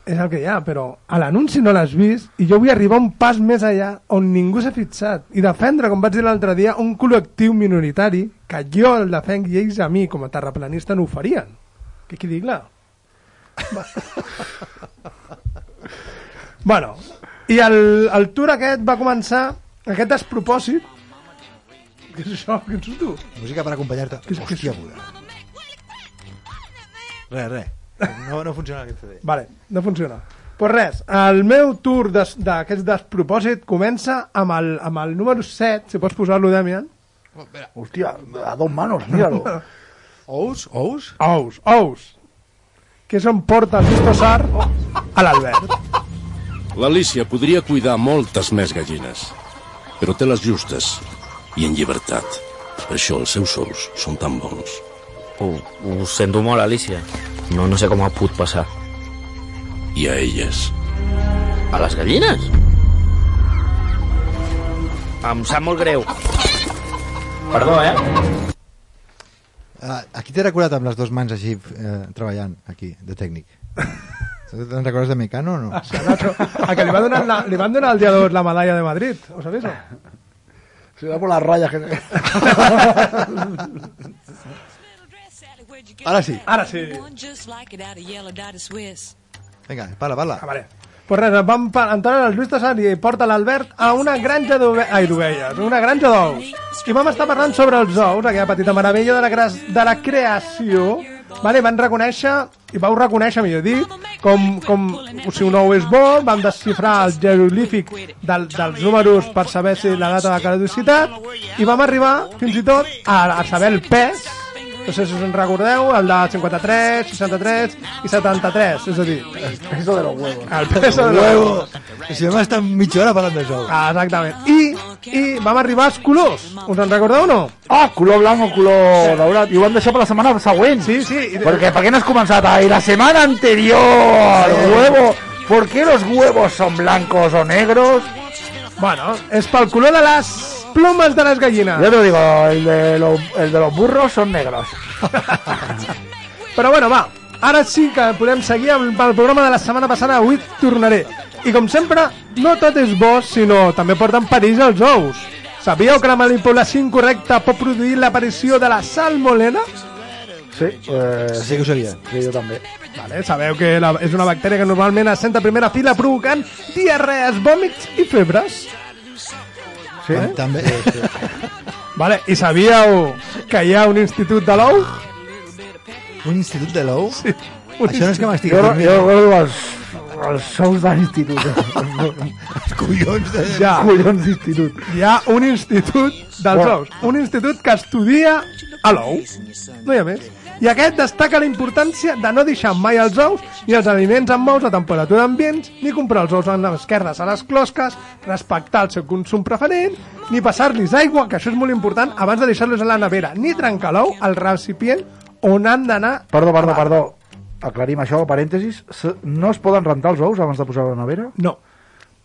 És el que hi ha, però a l'anunci no l'has vist i jo vull arribar un pas més allà on ningú s'ha fixat i defendre, com vaig dir l'altre dia, un col·lectiu minoritari que jo el defenc i ells a mi, com a terraplanista, no ho farien. Que quedi clar. [laughs] bueno, i el, el tour aquest va començar, aquest despropòsit... Què és això? Què ets tu? Música per acompanyar-te. Hòstia, puta. Res, res. No, no funciona aquest CD. Vale, no funciona. Pues res, el meu tour des- d'aquest despropòsit comença amb el, amb el número 7, si pots posar-lo, Damian. Hòstia, a dos manos, míralo. [laughs] Ous? Ous? Ous, ous. Que és on porta el Sar a l'Albert. L'Alicia podria cuidar moltes més gallines, però té les justes i en llibertat. Per això els seus ous són tan bons. Ho, ho sento molt, Alicia. No, no sé com ha pogut passar. I a elles. A les gallines? Em sap molt greu. Perdó, eh? Ah, aquí t'he recordat amb les dues mans així eh, treballant, aquí, de tècnic. Te'n recordes de Mecano o no? A Ah, que li, va donar la, li van donar el dia 2 la medalla de Madrid, ¿os sabéis? Se da por las rayas que... [laughs] Ara sí. Ara sí. Vinga, parla, parla. Ah, vale. Pues res, vam pa- entrar al Lluís Tassar i porta l'Albert a una granja ai, d'ovelles, una granja d'ous. I vam estar parlant sobre els ous, aquella petita meravella de la, cre de la creació. Vale, van reconèixer, i vau reconèixer, millor dit, com, com si un ou és bo, vam desxifrar el jeroglífic del, dels números per saber si la data de caducitat, i vam arribar, fins i tot, a, a saber el pes, no sé si us en recordeu, el de 53, 63 i 73, és a dir... El peso de los huevos. El peso de los huevos. Que si vam estar mitja hora parlant d'això. Ah, exactament. I, I vam arribar als colors. Us en recordeu o no? Ah, color blanc o color daurat. I ho vam deixar per la setmana següent. Sí, sí. I... Perquè, per què no has començat? Ai, la semana anterior, el huevo. ¿Por qué los huevos son blancos o negros? Bueno, és pel color de les plomes de les gallines. Yo te digo, el de, los, el de los burros son negros. [laughs] Però bueno, va, ara sí que podem seguir amb el programa de la setmana passada, avui tornaré. I com sempre, no tot és bo, sinó també porten perills els ous. Sabíeu que la manipulació incorrecta pot produir l'aparició de la salmolena? Sí, eh, Sí que ho sabia. sí, jo també. Vale, sabeu que la, és una bactèria que normalment assenta a primera fila provocant diarrees, vòmits i febres. Sí? Eh? També. Vale, I sabíeu que hi ha un institut de l'ou? Un institut de l'ou? Sí. Això no és que m'estigui Jo, jo recordo els, els sous de l'institut. Els collons de... Ja. Collons d'institut. Hi ha un institut dels ous. Un institut que estudia a l'ou. No hi ha més. I aquest destaca la importància de no deixar mai els ous ni els aliments amb ous a temperatura ambients, ni comprar els ous amb esquerdes a les closques, respectar el seu consum preferent, ni passar-los aigua, que això és molt important, abans de deixar-los a la nevera, ni trencar l'ou al recipient on han d'anar... Perdó, perdó, perdó. Aclarim això, parèntesis. No es poden rentar els ous abans de posar-ho a la nevera? No.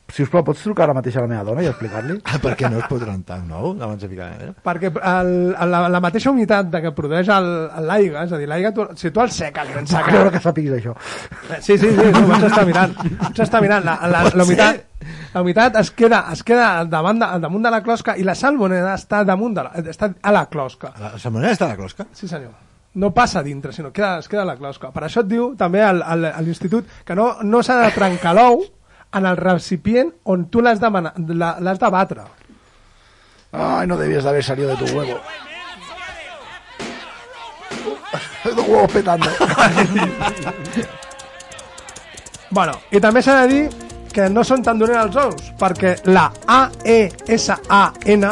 Si us plau, pots trucar ara mateix a la meva dona i explicar-li? Ah, per què no es pot rentar un ou abans de ficar a la nevera? Perquè el, la, la mateixa humitat de que produeix l'aigua, és a dir, l'aigua, tu- si tu el seques ben No secat, creu que sàpiguis això. Sí, sí, sí, no, vaig estar mirant. Vaig estar mirant. La, la, la, humitat, la humitat es queda, es queda al davant de, al damunt de la closca i la salmoneda està damunt de la, està a la closca. La salmonella està a la closca? Sí, senyor. No passa dintre, sinó queda, es queda a la closca. Per això et diu també al- al- a l'institut que no, no s'ha de trencar l'ou en el recipient on tu l'has de, la- de batre. Ay, no debías de haber salido de tu huevo. Dos huevos petando. [laughs] Bueno, i també s'ha de dir que no són tan dolents els ous, perquè la AESAN,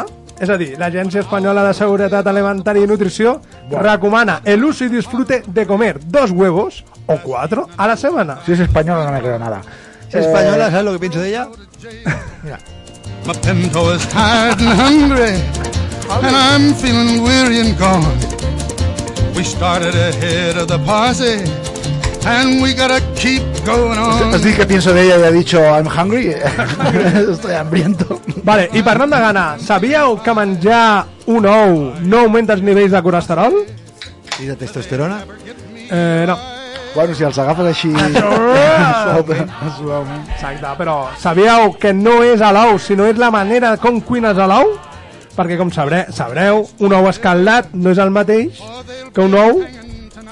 és a dir, l'Agència Espanyola de Seguretat Alimentària i Nutrició, recomana el uso y disfrute de comer dos huevos o cuatro a la semana. Si es española no me creo nada. Es española, ¿sabes lo que pienso de ella? [laughs] Mira. My pinto is tired and hungry, and I'm feeling weary and gone. We started ahead of the posse, and we gotta keep going on. Así que pienso de ella y ha dicho I'm hungry. [laughs] Estoy hambriento. Vale, i parlant de gana, sabíeu que menjar un ou no augmenta els nivells de colesterol? I de testosterona? Eh, no. Bueno, si els agafes així... Suaument. [laughs] Exacte, però sabíeu que no és a l'ou, sinó és la manera com cuines a l'ou? Perquè, com sabreu, sabreu, un ou escaldat no és el mateix que un ou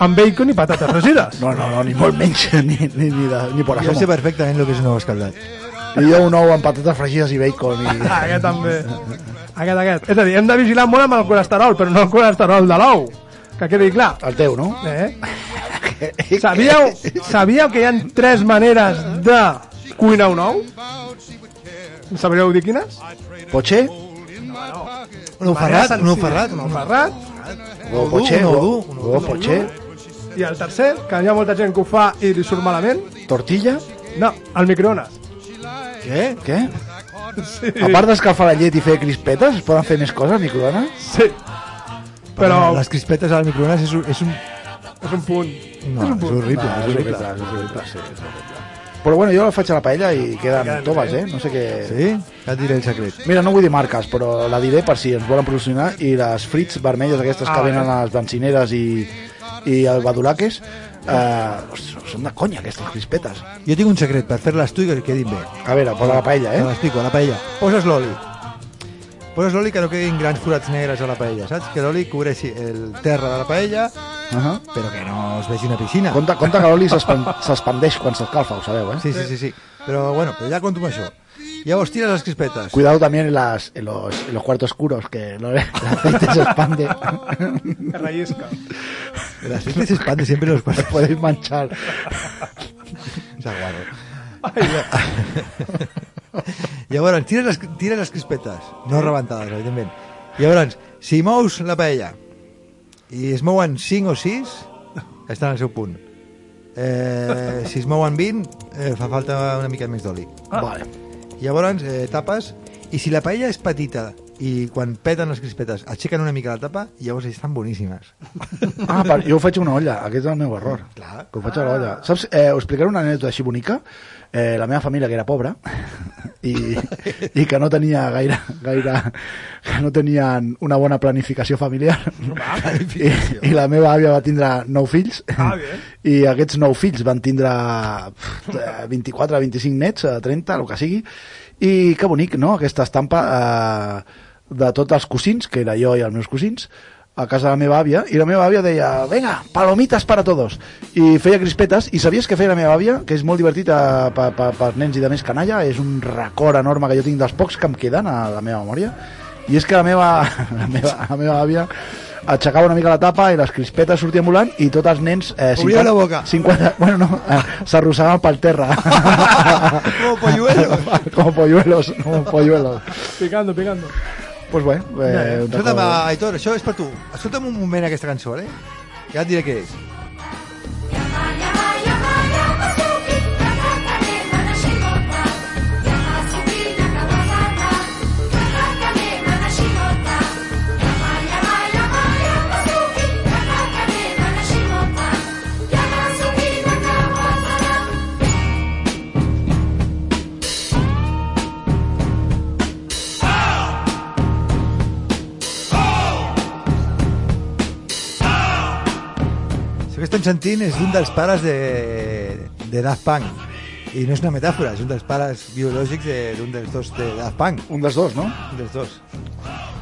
amb bacon i patates fregides. No, no, no, ni molt menys, [laughs] ni, ni, ni, de, ni por Jo sé perfectament el que és un ou escaldat. I jo un ou amb patates fregides i bacon. I... [laughs] aquest també. Aquest, aquest. És a dir, hem de vigilar molt amb el colesterol, però no el colesterol de l'ou. Que quedi clar. El teu, no? Eh? [laughs] Sabíeu, sabíeu que hi ha tres maneres de cuinar un ou? Sabríeu dir quines? Potxer? Un ou ferrat, un ou ferrat. Un ou ferrat. O potxer, un ou o, dur, o potxer. I el tercer, que hi ha molta gent que ho fa i li surt malament. Tortilla? No, al microones. Què? Què? Sí. A part d'escalfar la llet i fer crispetes, es poden fer més coses, microones? Sí. Però- Les crispetes al microones és, un- és un... És un punt. No, és un és punt. horrible, No, és horrible. és horrible, sí, és horrible. Però bueno, jo la faig a la paella i queden Queden toves, eh? No sé què... Sí? Ja et diré el secret. Mira, no vull dir marques, però la diré per si ens volen promocionar i les frits vermelles aquestes Ah, que venen bé. a les bencineres i, i el badulaques eh, ostres, són de conya aquestes crispetes. Jo tinc un secret per fer-les tu i que quedin bé. A veure, posa la paella, Te eh? l'explico, a la paella. Poses l'oli. Poses l'oli que no quedin grans forats negres a la paella, saps? Que l'oli cobreixi el terra de la paella, Uh -huh. però que no es vegi una piscina. Compte, compte que l'oli s'expandeix quan s'escalfa, ho sabeu, eh? Sí, sí, sí, sí. Però bueno, però ja conto amb això. Llavors tires les crispetes. Cuidado también en, las, en, los, en los cuartos oscuros, que no, el aceite se expande. Que rellisca. El aceite se expande siempre en los cuartos. [laughs] Podéis manchar. Saguaro. [laughs] Llavors, tires les, tires les crispetes, no rebentades, evidentment. Llavors, si mous la paella i es mouen 5 o 6, estan al seu punt. Eh, si es mouen 20, eh, fa falta una mica més d'oli. Ah. Vale. Llavors, eh, tapes, i si la paella és petita i quan peten les crispetes aixequen una mica la tapa, llavors estan boníssimes. Ah, per, jo ho faig a una olla, aquest és el meu error. Clar. Que ho faig a l'olla. Saps, eh, us explicaré una anècdota així bonica. Eh, la meva família, que era pobra, i, i que no tenia gaire, gaire que no tenien una bona planificació familiar [laughs] I, i la meva àvia va tindre nou fills Ah, bé. i aquests nou fills van tindre pff, eh, 24, 25 nets, eh, 30, el que sigui i que bonic, no?, aquesta estampa eh, de tots els cosins, que era jo i els meus cosins, a casa de la meva àvia, i la meva àvia deia, venga, palomitas para todos, i feia crispetes, i sabies què feia la meva àvia? Que és molt divertit eh, per pa, pa, nens i de més canalla, és un record enorme que jo tinc dels pocs que em queden a la meva memòria, i és que la meva, [laughs] la meva, la meva àvia aixecava una mica la tapa i les crispetes sortien volant i tots els nens eh, Obria la boca. 50, bueno, no, eh, s'arrossegaven pel terra [laughs] Como polluelos. como polluelos como polluelos Picando, picando. Pues bueno eh, Escolta'm, record. Aitor, això és per tu. Escolta'm un moment aquesta cançó, eh? Ja et diré què és. Això que estem sentint és un dels pares de, de Daft Punk. I no és una metàfora, és un dels pares biològics de- d'un dels dos de Daft Punk. un dels dos, no? Un dels dos.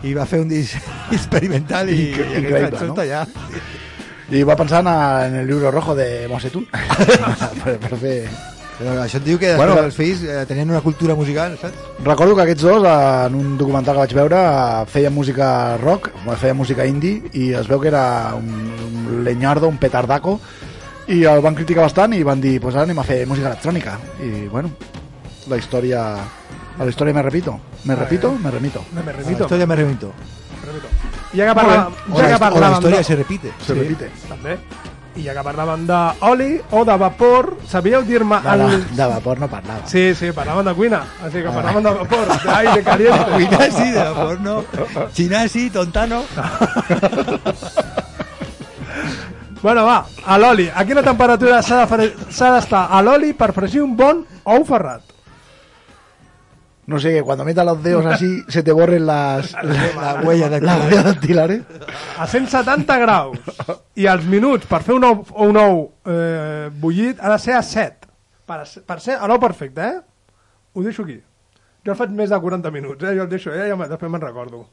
I va fer un disc [laughs] experimental i, Incre- i increïble, no? allà. i va pensar en, el libro rojo de Mosetún [laughs] per, per fer Però això et diu que Bueno. els fills eh, tenien una cultura musical, saps? Recordo que aquests dos, eh, en un documental que vaig veure, eh, feien música rock, feien música indie, i es veu que era un, un leñardo, un petardaco, i el van criticar bastant i van dir, pues ara anem a fer música electrònica. I, bueno, la història... A la història me repito. Me repito, me remito. Me La remito. història me remito. I ja que parlàvem, O ja la, que o la parlàvem història de- se repite. Se repite. També. I ja que parlàvem d'oli o de vapor, sabíeu dir-me... De, el... de, de vapor no parlava. Sí, sí, parlàvem de cuina. Així que Ah. parlàvem de vapor, [laughs] d'aire caliente. Cuinar sí, de vapor no. Chinar sí, tontano. [laughs] Bueno, va, a l'oli. A quina temperatura s'ha de fre- d'estar a l'oli per fregir un bon ou ferrat? No sé, que cuando metas los dedos así [laughs] se te borren las, [laughs] La huella de las huellas dactilares. A 170 graus. I els minuts per fer un ou, un ou eh, bullit ha de ser a 7. Per, per ser a l'ou perfecte, eh? Ho deixo aquí. Jo el faig més de 40 minuts, eh? Jo el deixo, eh? Ja me- després me'n recordo.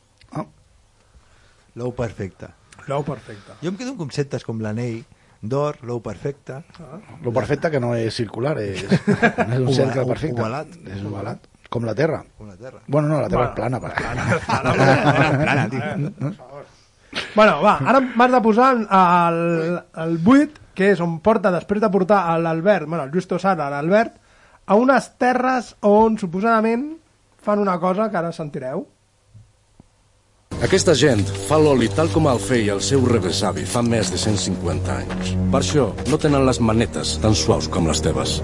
L'ou perfecte. L'ou perfecte. Jo em quedo amb conceptes com l'anell, d'or, l'ou perfecte. Lo perfecte que no és circular, és, no [laughs] és un cercle perfecte. ovalat. És ovalat. Com la Terra. Com la Terra. Bueno, no, la Terra Bueno, és plana. Per... plana, plana, tio. Bueno, va, ara m'has de posar el, el 8, que és on porta, després de portar a l'Albert, bueno, el Justo Sara, l'Albert, a unes terres on suposadament fan una cosa que ara sentireu. Aquesta gent fa l'oli tal com el feia el seu rebesavi fa més de 150 anys. Per això no tenen les manetes tan suaus com les teves.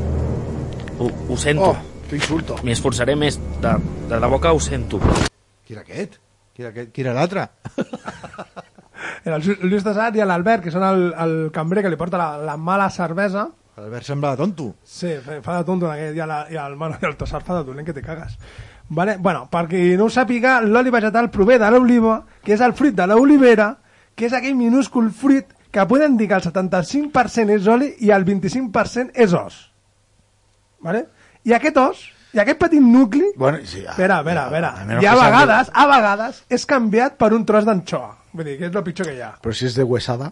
Ho, ho sento. Oh, t'insulto. M'hi esforçaré més. De, de debò que ho sento. Qui era aquest? Qui era, aquest? Qui era l'altre? [laughs] Era el Lluís de Sar i l'Albert, que són el, el cambrer que li porta la, la mala cervesa. L'Albert semblava tonto. Sí, fa, de tonto en aquest, i, la, i el, bueno, i el Tossar fa de dolent que te cagues. Vale? Bueno, per qui no ho sàpiga, l'oli vegetal prové de l'oliva, que és el fruit de l'olivera, que és aquell minúscul fruit que podem dir que el 75% és oli i el 25% és os. Vale? I aquest os, i aquest petit nucli, Bueno, sí, ah, espera, espera, espera, a i a que sàpiga. vegades, a vegades, és canviat per un tros d'anxoa. Vull dir, que és el pitjor que hi ha. Però si és de huesada...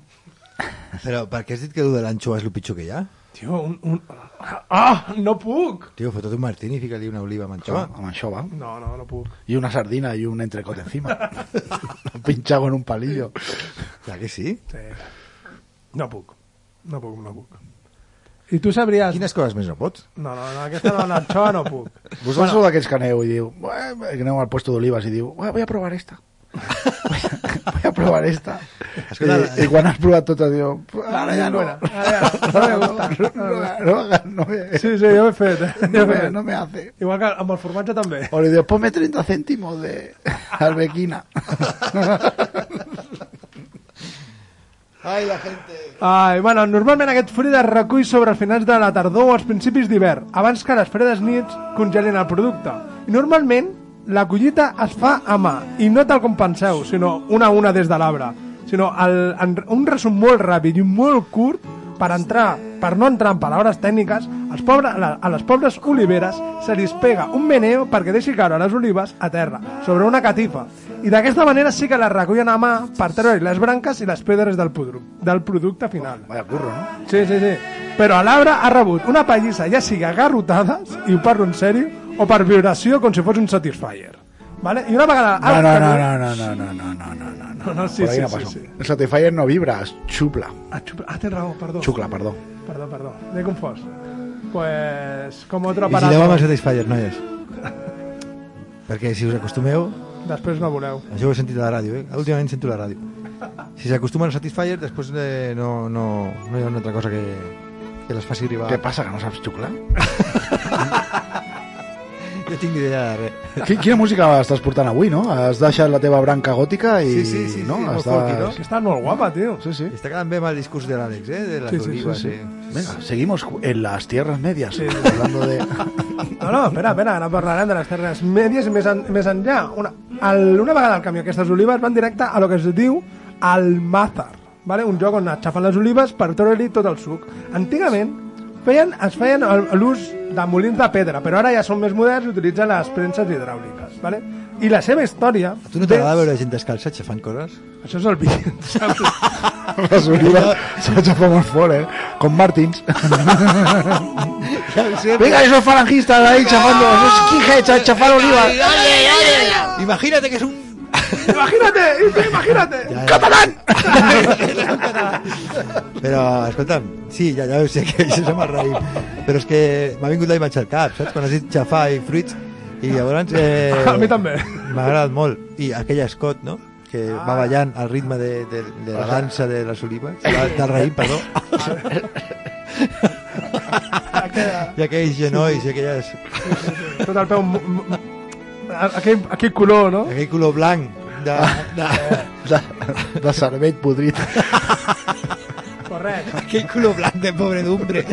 Però per què has dit que el de l'anxoa és el pitjor que hi ha? Tio, un... un... Ah, no puc! Tio, fotot un martini i fica-li una oliva amb anxoa. Amb això va. No, no, no puc. Y una sardina y un entrecot encima. [laughs] Pinchado en un palillo. Clar que sí? Sí. No puc. No puc, no puc. I tu sabries... Quines coses més no pots? No, no, no aquesta no, l'anxoa no puc. [laughs] Vosaltres bueno. sou d'aquells que aneu i diu, que aneu al puesto d'olives i diu, "Bueh, voy a probar esta. voy, [laughs] a, voy a probar esta. Escolta, I, I quan has provat totes diu, ara ja no. Ara ja, no me. No, no, no, no me, Sí, sí, jo he fet. eh? No, me, no me hace. Igual que amb el formatge també. O li diu, ponme 30 céntimos de [laughs] arbequina. Ai, la gente... Ai, bueno, normalment aquest fruit es recull sobre els finals de la tardor o als principis d'hivern, abans que les fredes nits congelin el producte. I normalment la collita es fa a mà, i no tal com penseu, sinó una a una des de l'arbre, sinó el, en, un resum molt ràpid i molt curt per entrar, per no entrar en paraules tècniques, als pobre, a, la, a les pobres oliveres se li pega un meneo perquè deixi caure les olives a terra, sobre una catifa. I d'aquesta manera sí que les recullen a mà per treure les branques i les pedres del, pudru, del producte final. Vaya curro, no? Sí, sí, sí. Però l'arbre ha rebut una pallissa, ja sigui a garrotades, i ho parlo en sèrio, o per vibració com si fos un Satisfyer. Vale? I una vegada... No, no, no, no, no, no, no, no, no, no, no. No, no, sí, Por sí, no sí, sí. El Satisfyer no vibra, es chupla. Ah, xup- ah, tens raó, perdó. Xucla, perdó. Perdó, perdó. M'he confós. Pues, com otro I si aparato. llevem el Satisfyer, noies? [laughs] Perquè si us acostumeu... Després no voleu. Això ho he sentit a la ràdio, eh? Últimament sento la ràdio. Si s'acostumen al Satisfyer, després eh, no, no, no hi ha una altra cosa que, que les faci arribar... Què passa, que no saps xuclar? [laughs] [laughs] Jo tinc idea de res. Qui- Quina música estàs portant avui, no? Has deixat la teva branca gòtica i... Sí, sí, sí, no? sí, molt Estàs- folky, no? Que està molt guapa, tio. Sí, sí. Està quedant bé amb el discurs de l'Àlex, eh? De les Sí, sí, sí, sí. eh? Venga, seguimos en las tierras medias. Sí. Hablando de... [laughs] No, no, espera, espera, ara parlarem de les terres mèdies i més, en, més enllà. Una, el, una vegada al camió aquestes olives van directe a lo que es diu el Mazar, vale? un joc on aixafen les olives per treure-li tot el suc. Antigament feien, es feien l'ús de molins de pedra, però ara ja són més moderns i utilitzen les premses hidràuliques. Vale? I la seva història... A tu no t'agrada veure gent descalça aixafant coses? Això és el vídeo. [laughs] Las olivas se chafamos fuera, ¿eh? Con Martins. Venga, esos falangistas ahí chafando, esos skinheads a chafar olivas. Imagínate que es un... imagínate, imagínate. ¡Catalán! Però, escolta'm, sí, ja, ja ho sé que això se m'ha raït, però és que m'ha vingut la imatge al cap, saps? Quan has dit xafar i fruits, i llavors... [laughs] Eh, A mi també. M'ha agradat molt. I aquell escot, no?, que Ah. va ballant al ritme de, de, de la dansa de les olives, del raïm, perdó. [laughs] I aquells genolls i aquelles... Tot el peu... Aquell, aquell color, no? Aquell color blanc de... de... [laughs] De, de cervell podrit. [laughs] Correcte. Aquell color blanc de pobredumbre.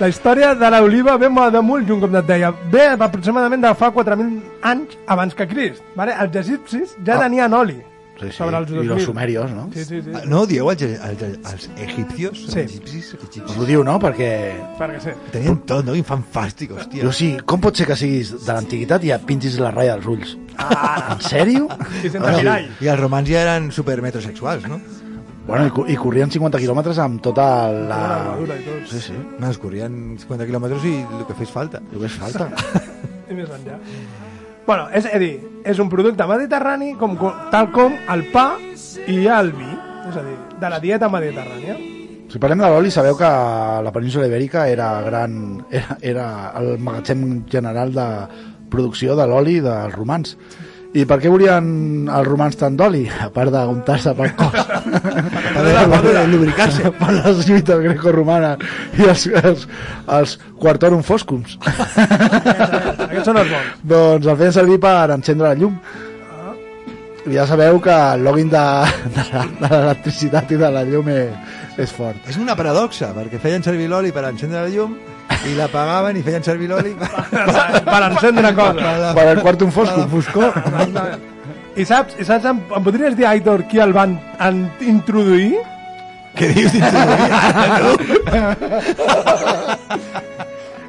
La història de l'oliva ve molt de molt lluny, com et deia. Ve aproximadament de fa 4.000 anys abans que Crist. Vale? Els egipcis ja Ah. tenien oli. Sí, sí. Sobre els I 2000. los sumerios, no? Sí, sí, sí. Ah, No, dieu als, als, als egipcios? Sí. Egipcis, egipcis. Ho diu, no? Perquè... Perquè sí. Tenien tot, no? Quin fantàstic, hòstia. Diu, sí, com pot ser que siguis de l'antiguitat i et pintis la ratlla dels ulls? Ah, en sèrio? I sense mirall. I els romans ja eren super metrosexuals, no? Bueno, i, cu- i corrien 50 quilòmetres amb tota la... Una armadura i tot. Sí, sí. No, es corrien 50 quilòmetres i el que fes falta. El que fes falta. I més enllà. Bueno, és a dir, és un producte mediterrani com, tal com el pa i el vi. És a dir, de la dieta mediterrània. Si parlem de l'oli, sabeu que la península ibèrica era gran era, era el magatzem general de producció de l'oli dels romans. I per què volien els romans tant d'oli? A part d'untar-se pel cos. [laughs] per lubricar-se. per les lluites greco-romanes i els, els, els quartorum foscums. [laughs] Aquests són els bons. doncs el feien servir per encendre la llum. I ja sabeu que el login de, de, la- de l'electricitat i de la llum és, és fort. És una paradoxa, perquè feien servir l'oli per encendre la llum i l'apagaven i feien servir l'oli [laughs] per... per encendre coses. Per el quartum foscum, foscor. I saps, i saps em, em podries dir, Aitor, qui el van en, introduir? Què dius [laughs]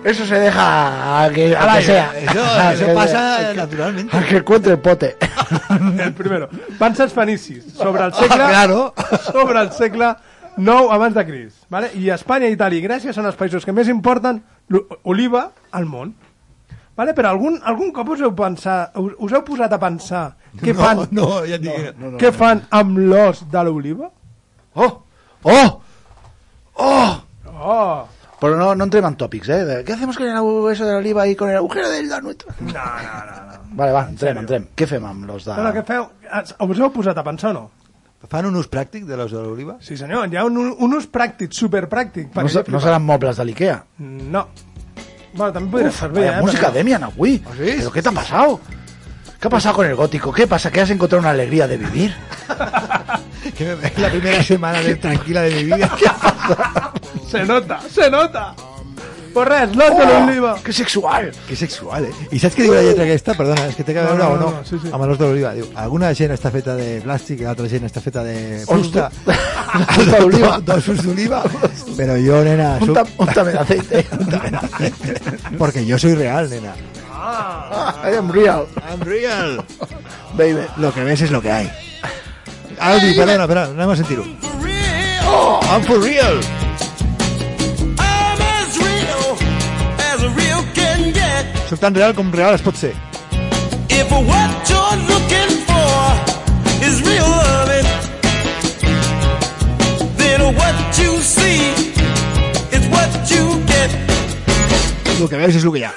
Eso se deja a que, a que sea. Eso, eso que- pasa a que- naturalmente. A que encuentre el pote. [laughs] El primero. Van ser els fenicis, sobre el segle... Ah, claro. Sobre el segle 9 abans de Crist. Vale? I Espanya, Itàlia i Grècia són els països que més importen oliva al món. Vale? Però algun, algun cop us heu, pensat, us, us heu posat a pensar què No, fan, no, ja et dic. No, no, què fan amb l'os de l'oliva? Oh! Oh! Oh! Oh! Pero no, no entremos en topics, ¿eh? De, ¿Qué hacemos con el hueso de la oliva y con el agujero del nuestro? No, no, no. no. Vale, va, entrem, entrem. Què fem amb los de... No, no, què feu? Us heu posat a pensar o no? Fan un ús pràctic de l'os de l'oliva? Sí, senyor, hi ha un, un ús pràctic, superpràctic. No, se- no seran mobles de l'Ikea. No. Bueno, també podria Uf, servir, eh? música però- Demian avui. ¿Pero qué te ha pasado? ¿Qué ha pasado con el gótico? ¿Qué pasa? ¿Que has encontrado una alegría de vivir? [laughs] Que me- la primera semana de, tranquila de mi vida. [laughs] Se nota, se nota. Pues res, l'os de l'oliva. Que sexual. Que sexual, eh? I saps què diu la lletra aquesta? Perdona, és que té que No, veure no, o no? no, sí, sí. Amb l'os de l'oliva. Diu, alguna gent està feta de plàstic i altra gent està feta de Os fusta. Os d'oliva. D'ossos d'oliva. Però jo, nena... Un, tam, un también aceite. Porque yo soy real, nena. I am real. I'm real. Baby. Lo que ves es lo que hay. Ara dic, perdona, perdona, anem a sentir-ho. Oh, I'm for real. Soc tan real com real es pot ser. If what you're looking for is real loving, then what you see is what you get. Lo que veus és el que hi ha.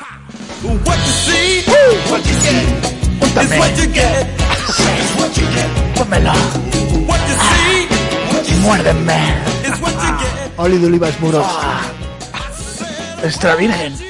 What you see, what you get, is what you get. Is what you get. What you see, Muérdeme. what you get. Oli d'olives morós. Extra virgen.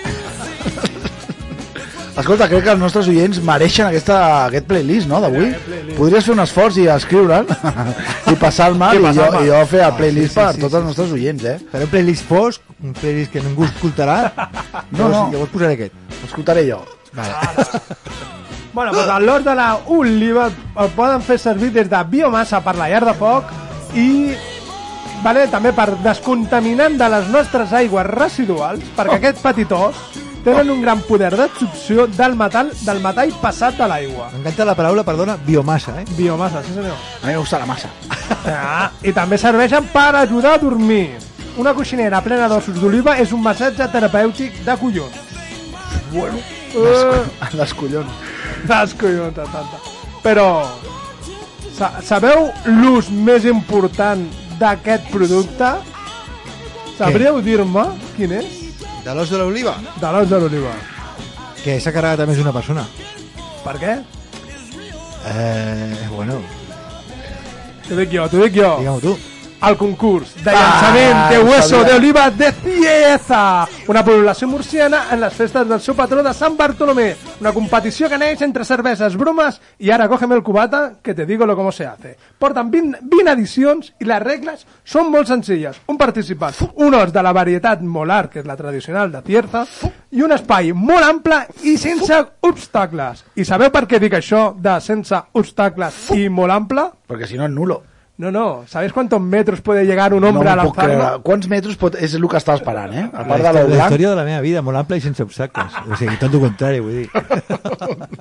Escolta, crec que els nostres oients mereixen aquesta, aquest playlist, no, d'avui? Podries fer un esforç i escriure'l [laughs] i passar-me I i, jo, i jo fer el Ah, playlist sí, sí, per sí, tots sí. els nostres oients, eh? Faré un playlist fosc, un playlist que ningú escoltarà. [laughs] No, no. Llavors posaré aquest. Escoltaré jo. Vale. [laughs] Bueno, doncs l'os de la oliva el poden fer servir des de biomassa per la llar de foc i vale, també per descontaminant de les nostres aigües residuals, perquè aquest petit os tenen un gran poder d'absorció del metall, del metall passat de l'aigua. M'encanta la paraula, perdona, biomassa, eh? Biomassa, sí senyor. A mi me gusta la massa. Ah, I també serveixen per ajudar a dormir. Una coixinera plena d'ossos d'oliva és un massatge terapèutic de collons. Bueno, Uh, [laughs] les collons. les collons, de tanta. Però, sa sabeu l'ús més important d'aquest producte? Sabríeu dir-me quin és? De l'os de l'oliva? De l'os de l'oliva. Que s'ha carregat a més una persona. Per què? Eh, bueno, T'ho dic jo, t'ho dic jo. digue-m'ho tu. El concurs de llançament Ah, de hueso de oliva de Cieza, una població murciana en les festes del seu patró de Sant Bartolomé. Una competició que neix entre cerveses, bromes i ara cógeme el cubata que te digo lo cómo se hace. Porten 20, 20 edicions i les regles són molt senzilles. Un participant, un os de la varietat molar, que és la tradicional de Cierza, i un espai molt ample i sense obstacles. I sabeu per què dic això de sense obstacles i molt ample? Perquè si no és nulo. No, no. ¿Sabéis cuántos metros puede llegar un No hombre a m'ho puc creure. lanzarlo? Quants metres pot... és el que estava esperant, eh? A La, part de història, l'ou la blanc. història de la meva vida, molt ampla i sense obstacles. O sigui, tot el contrari, vull dir. [laughs]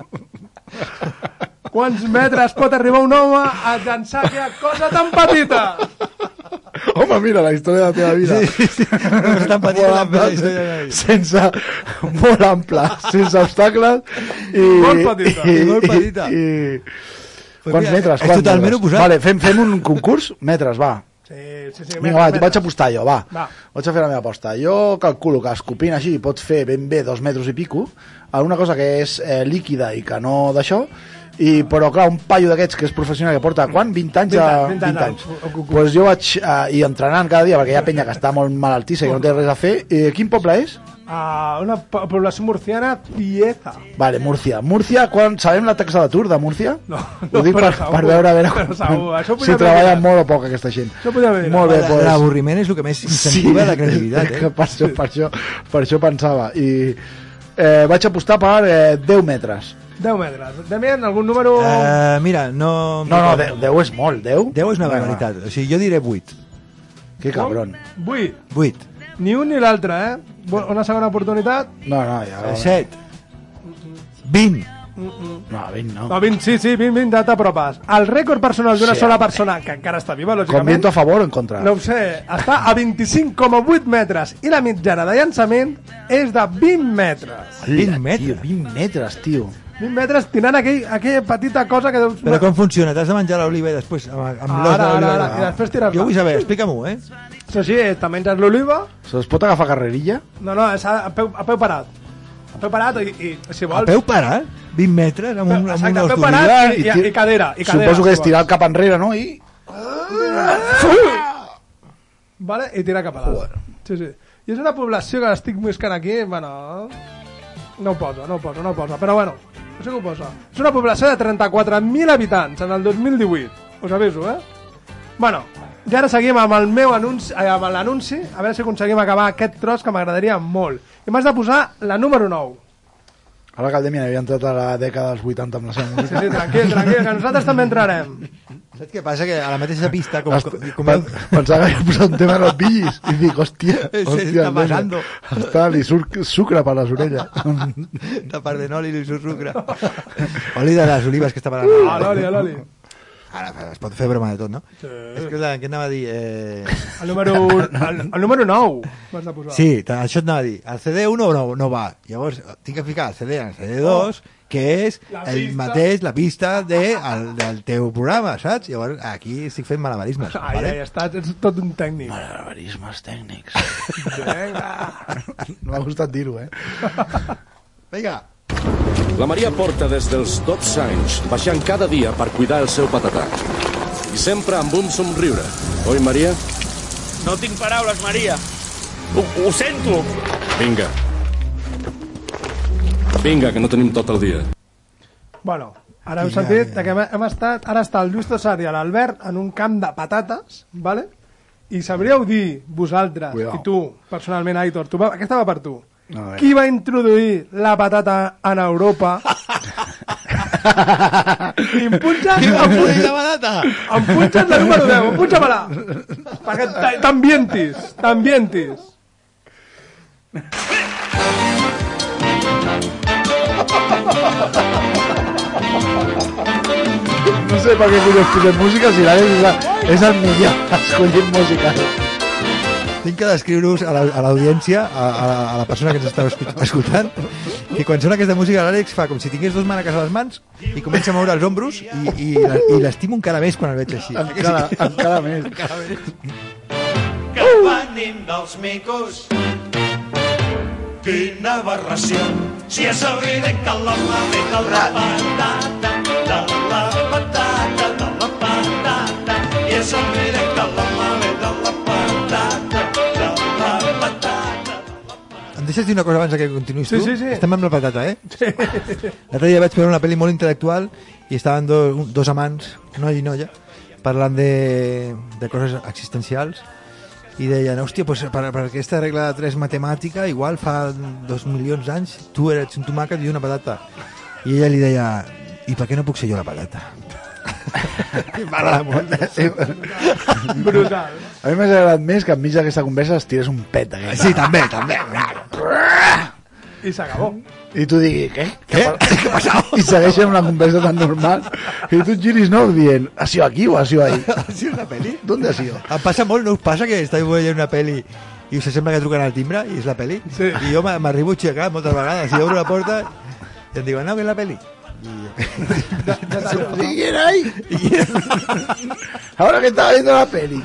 Quants metres pot arribar un home a llançar aquella cosa tan petita? Home, mira, la història de la teva vida. Sí, sí. No és tan petita Molt la ampla, de la vida. sense, molt ampla, sense obstacles i... Molt petita. I, I molt petita. I, i, Pues quants mira, metres? és Quants totalment metres? oposat. Vale, fem, fem un concurs? Metres, va. Sí, sí, sí. Vinga, va, vaig apostar jo, va. Va. Vaig a fer la meva aposta. Jo calculo que escopint així pot fer ben bé dos metres i pico, alguna cosa que és eh, líquida i que no d'això, i, però clar, un paio d'aquests que és professional que porta, quan? 20 anys? 20 a- anys, 20 anys, 20 anys. al- al concurs. Pues jo vaig eh, i entrenant cada dia, perquè hi ha penya que està molt malaltissa i no té res a fer. I quin poble és? A una po- població murciana, Pieza. Vale, Múrcia. Múrcia, quan sabem la taxa d'atur de Múrcia? No, Ho dic per, segur. per veure a veure segur, si treballa molt o poc aquesta gent. Això haver. Molt bé, La- pues... L'avorriment és el que més incentiva la creativitat, eh? per, això, per, això, per això pensava. I eh, vaig apostar per eh, 10 metres. 10 metres. Demian, algun número... Uh, mira, no... No, no, 10, 10 és molt, 10. 10 és una barbaritat. O sigui, jo diré 8. Que cabron. 8. 8. Ni un ni l'altre, eh? Una segona oportunitat? No, no, ja... 7. 20. No, 20 no. No, 20, sí, sí, 20, 20, ja t'apropes. El rècord personal d'una Sí, sola persona, que encara està viva, Con lògicament, viento a favor o en contra? no ho sé, està a 25,8 metres i la mitjana de llançament és de 20 metres. 20 metres. Tio, 20 metres, tio. 20 metres tirant aquell, aquella petita cosa que deus... Però com funciona? T'has de menjar l'oliva i després amb, amb l'os de Ara, ara, l'oliva? ara, i després tirar-la. Jo vull saber, explica-m'ho, eh? Això sí, te menges l'oliva, Se us pot agafar carrerilla? no, no, és a, a, peu, a peu parat. A peu parat i, i si A vols... peu parat? 20 metres amb un, amb Exacte, un a peu parat d'oliva? i, i, i, cadera. I cadera Suposo que és tirar cap enrere, no? I... Vale? I tira cap a dalt. Sí, sí. I és una població que estic buscant aquí, bueno... No ho posa, no ho posa, no ho posa. Però bueno, sé què ho posa. És una població de 34.000 habitants en el 2018. Us aviso, eh? Bueno, i ara seguim amb el meu anunci, eh, amb l'anunci, a veure si aconseguim acabar aquest tros que m'agradaria molt. I m'has de posar la número 9. Ara que el Demian havia entrat a la dècada dels 80 amb la seva Sí, música. sí, tranquil, tranquil, que nosaltres també entrarem. Saps què passa? Que a la mateixa pista, com... Est- com, pen- Pensava que havia posat un tema de los billis i dic, hòstia, Se hòstia, está el Demian. pasando. Està, li surt sucre per les orelles. de part de Noli i su sucre. Oli de les olives que està parlant. Ah, l'oli, l'oli. Ara, es pot fer broma de tot, no? Sí. És que què anava a dir? Eh... El número, el, el número 9 m'has de posar. Sí, això et anava a dir. El CD1 no, no va. Llavors, tinc que ficar el CD en el CD2, que és La el pista. mateix, la pista de, el, del teu programa, saps? Llavors, aquí estic fent malabarismes. Ai, vale? ai, estàs, ets tot un tècnic. Malabarismes tècnics. Vinga. [laughs] No m'ha gustat dir-ho, eh? Vinga. La Maria porta des dels 12 anys baixant cada dia per cuidar el seu patatà. I sempre amb un somriure. Oi, Maria? No tinc paraules, Maria. Ho, ho sento. Vinga. Vinga, que no tenim tot el dia. Bueno, ara heu sentit que hem, hem estat... Ara està el Lluís Tossar i l'Albert en un camp de patates, vale? i sabríeu dir, vosaltres, Cuidao. i tu, personalment, Aitor, tu, va- aquesta va per tu. A veure. Qui va introduir la patata en Europa? I em punxes... Qui va la patata? Em punxes la número 10, em punxa-me-la. Perquè t'ambientis, t'ambientis. No sé per què collons posem música si l'Àlex és el millor escollint música. Tinc que descriure-us a la- a l'audiència, a, a, a la persona que ens està escoltant, que quan sona aquesta música l'Àlex fa com si tingués dos màneques a les mans i comença a moure els ombros i, i, la- i l'estimo encara més quan el veig així. Encara, encara més. Encara més. Que venim dels micos Quina aberració Si és evident que l'home ve de la patata De la patata, de la patata I és evident deixes dir una cosa abans que continuïs Sí, tu? sí, sí. Estem amb la patata, eh? L'altre dia vaig veure una pel·li molt intel·lectual i estaven do, dos amants, noi i noia, parlant de, de coses existencials i deien, hòstia, pues, per, per aquesta regla de 3 matemàtica, igual fa dos milions d'anys tu eres un tomàquet i una patata. I ella li deia, i per què no puc ser jo la patata? M'agrada molt. Brutal. A mi m'ha agradat més que enmig d'aquesta conversa es tirés un pet d'aquest. Sí, també, també. I s'acabó. I tu diguis, què? Què, què ha passat? I segueixen una conversa tan normal. I tu et giris no dient, ha sido aquí o ha sido ahí? ¿Ha sido una peli? ¿Dónde ha sido? Em passa molt, no us passa que esteu veient una peli i us sembla que truquen al timbre i és la peli? Sí. I jo m'arribo a aixecar moltes vegades i obro la porta i em diuen, no, que és la peli. ¿Y quién hay? Ahora que estaba viendo la peli.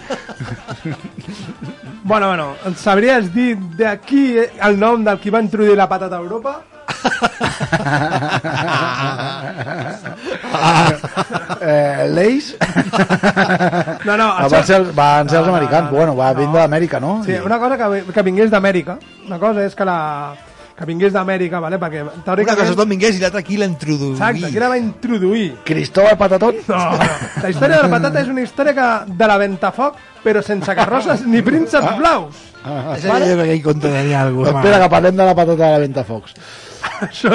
Bueno, bueno, ens sabries dir d'aquí eh, el nom del qui va introduir la patata a Europa? eh, Leis? No, no, Ah, això- van ser, els- van ser els americans. no, no. bueno, va vindre d'Amèrica, no? Sí, una cosa que, ve- que vingués d'Amèrica. Una cosa és que la que vingués d'Amèrica, vale? perquè Una teòricament... cosa és Don Mingués i l'altra aquí l'introduï. Exacte, qui la va introduir? Cristóbal Patatón? No, no. La història de la patata és una història que, de la ventafoc, però sense carrosses ni prínceps blaus. Ah, És allò que aquell conte de algú. Espera, que parlem de la patata de la Ventafocs. Això,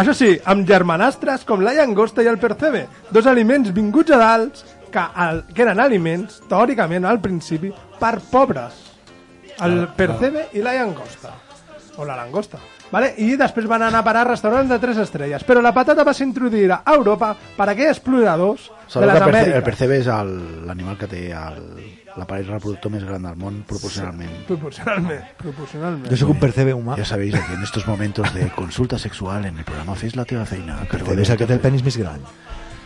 això sí, amb germanastres com la llagosta i el percebe, dos aliments vinguts a dalt que, el, que eren aliments, teòricament, al principi, per pobres. El percebe i la llagosta. O la langosta. Vale? I després van anar a parar a restaurants de tres estrelles. Però la patata va ser introduïda a Europa per aquells exploradors de Sabeu les que el, perce el Amèriques. percebe és l'animal que té el- l'aparell reproductor més gran del món proporcionalment. Proporcionalment. Proporcionalment. Jo sóc un percebe humà. Ya sabéis, aquí en estos momentos de consulta sexual en el programa Fes la teva feina. Percebe de és el que té el penis més gran.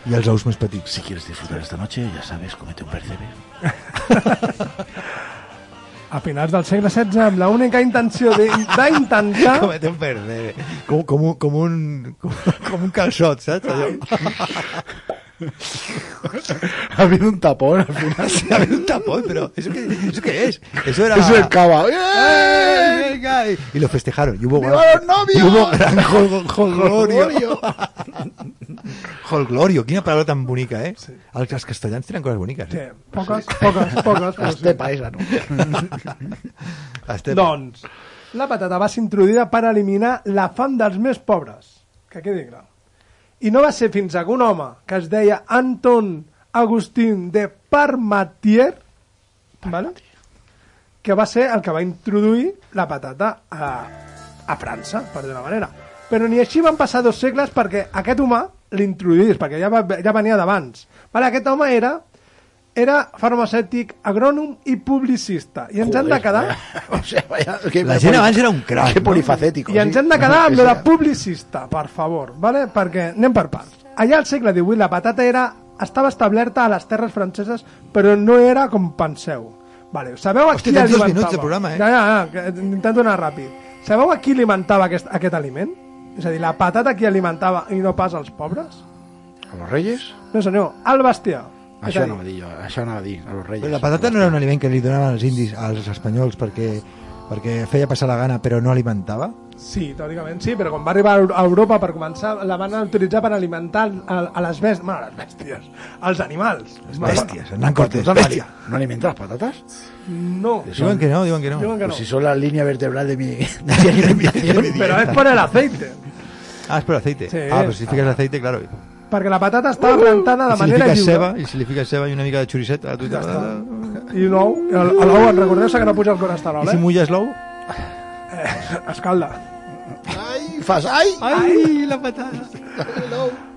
I els ous més petits. Si quieres disfrutar esta noche, ya sabes, comete un percebe. [laughs] A finals del segle XVI, amb l'única intenció de- d'intentar... [laughs] Com un. Com, com, un, com, un, com, com un calçot, saps? Allò. [laughs] [laughs] ha habido un tapón al final. Sí, ha habido un tapón, pero ¿eso qué, ¿eso qué es? Eso era... Eso es cava. ¡Eh, venga! Y, y lo festejaron. Y hubo ¡Viva gran-! Y hubo gran [laughs] jol- jolgorio. Jolgorio. Jolgorio. [laughs] Quina paraula tan bonica, eh? Els, els castellans tenen coses boniques. Sí, Eh? poques, poques, poques. però sí. Este. Estem... Doncs, la patata va ser introduïda per eliminar la fam dels més pobres. Que quedi clar. I no va ser fins que un home que es deia Anton Agustín de Parmatier, vale? que va ser el que va introduir la patata a, a França, per dir-ho manera. Però ni així van passar dos segles perquè aquest humà l'introduís, perquè ja, va, ja venia d'abans. Vale, aquest home era era farmacèutic, agrònom i publicista. I ens hem de quedar... [laughs] O sea, vaya, [laughs] que La gent abans era un crac, no? polifacético. I ens sí. hem de quedar [laughs] amb Que lo de sea. publicista, per favor, vale? perquè anem per parts. Allà al segle XVIII la patata era, estava establerta a les terres franceses, però no era com penseu. Vale, sabeu a Hòstia, qui alimentava? minuts de programa, eh? Ja, ja, ja, intento anar ràpid. Sabeu a qui alimentava aquest, aquest aliment? És a dir, la patata qui alimentava i no pas als pobres? ¿A los reyes? No senyor, al bestiar. És Això a dir, no va dir jo, això no va dir, a los reyes. Però la patata no era un aliment que li donaven als indis, als espanyols, perquè, perquè feia passar la gana, però no alimentava? Sí, teòricament sí, però quan va arribar a Europa per començar, la van utilitzar per alimentar a, a les bèsties, bueno, a les bèsties, als animals. Les bèsties, Hernán Cortés, ¿No bèstia. ¿No alimentan las patatas? No, Diuen que no, diuen que no. Diuen que Pues no. si son la línea vertebral de mi, [laughs] de mi [laughs] alimentación. però és per el aceite. Ah, es por aceite. Sí. ah, pero si fiques aceite, claro. Perquè la patata estava plantada de I si li manera lliure. ceba, i si li fiques ceba i una mica de xoricet a tu Ja està. I l'ou, l'ou, en recordeu-se que no puja el colesterol, I si eh? mulles l'ou? eh? Escalda. ¡Ay, fas! ¡Ay! Ai, la patata.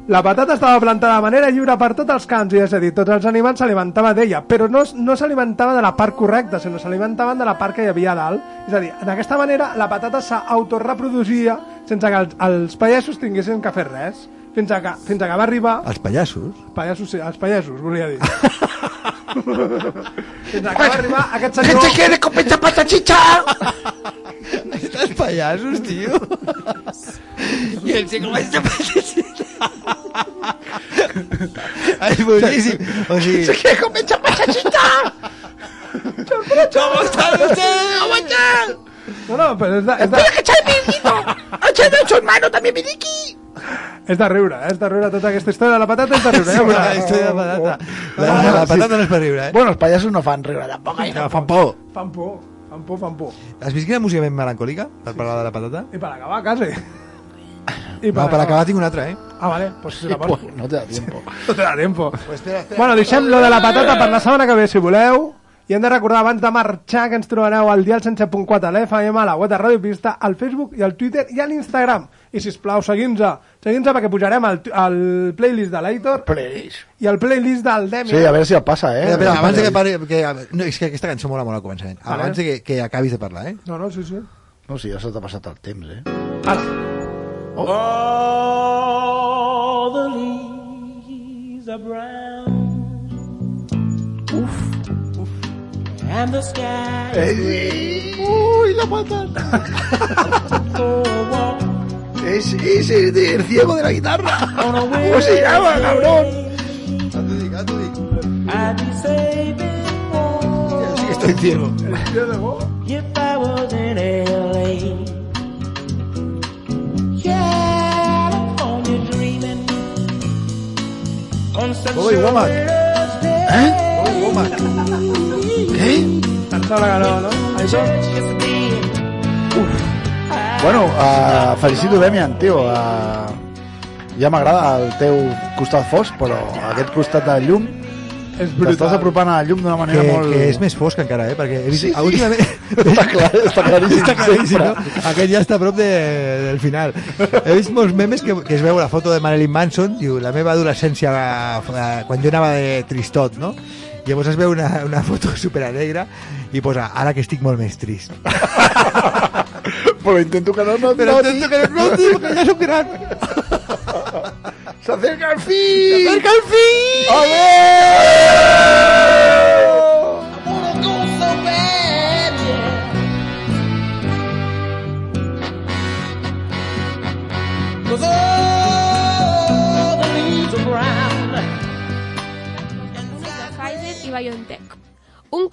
La patata estava plantada de manera lliure per tots els camps, i és a dir, tots els animals s'alimentaven d'ella, però no, no s'alimentava de la part correcta, sinó s'alimentaven de la part que hi havia a dalt. És a dir, d'aquesta manera la patata s'autoreproduïa sense que els, els pallassos tinguessin que fer res, fins a que, fins a que va arribar... Els pallassos? Pallassos, sí, els pallassos, volia dir. [laughs] fins a que va arribar aquest senyor... ¡Que te quiere comer patachicha! Els pallassos, tio. I el se comença a És boníssim. O sigui... ¡Se quiere comer patachicha! ¿Cómo está usted? ¿Cómo está? No, no, de, és de, ¡Espera que echa el mirito! ¡Echa de su hermano también, Miriki! és de riure, eh? és de riure tota aquesta història de la patata, riure. Sí, Ja la veuràs. història de la patata. La, la patata no és per riure, eh? Bueno, els pallassos no fan riure tampoc. eh? No, fan por. Fan por, fan por, fan por. Has vist quina música ben melancòlica per parlar de la patata? I per acabar, quasi. I No, per acabar tinc una altra, eh? Ah, vale, pues si la [laughs] Pues no te da tiempo. [laughs] No te da tiempo. Pues espera, espera. Bueno, deixem lo de la patata per la setmana que ve, si voleu. I hem de recordar abans de marxar que ens trobareu al dial 107.4 a l'FM, a la web de Radio Pista, al Facebook i al Twitter i a l'Instagram. I si plau seguim-nos, seguim-nos perquè pujarem el, el playlist de l'Aitor i el playlist del Demi. Sí, a veure si el passa, eh? Espera, espera, abans de que pari... Que, no, és que aquesta cançó mola molt al començament. Vale. Abans de que, que acabis de parlar, eh? No, no, sí, sí. No, sí, ja se t'ha passat el temps, eh? Ara. All the leaves are brown. And the sky is Uy, la patata. [laughs] es, es el del ciego de la guitarra. [laughs] ¿Cómo se llama, cabrón? I'd be saving more Sí que estoy ciego. if I was in L.A. California dreaming on such Bobby a Womack. winter's day. ¿Eh? Womack. ¿Qué? Em sembla que no, no? Aitor? Bueno, uh, felicito Demian, tio. Uh, ja m'agrada el teu costat fosc, però aquest costat de llum és t'estàs apropant a la llum d'una manera Que, molt... que és més fosc encara, eh? Perquè he vist... Sí, sí. últimament... Està clar, està [laughs] claríssim està claríssim, no? Aquest ja està a prop de, del final. He vist molts memes que, que es veu la foto de Marilyn Manson, diu, la meva adolescència eh, quan jo anava de tristot, no? I llavors es veu una, una foto [laughs] superalegre i posa, ara que estic molt més trist. [laughs] Però intento que no noti. Però intento que no noti, perquè ja soc gran. [laughs] Se acerca el fin. Se acerca el fin. A BioNTech. Un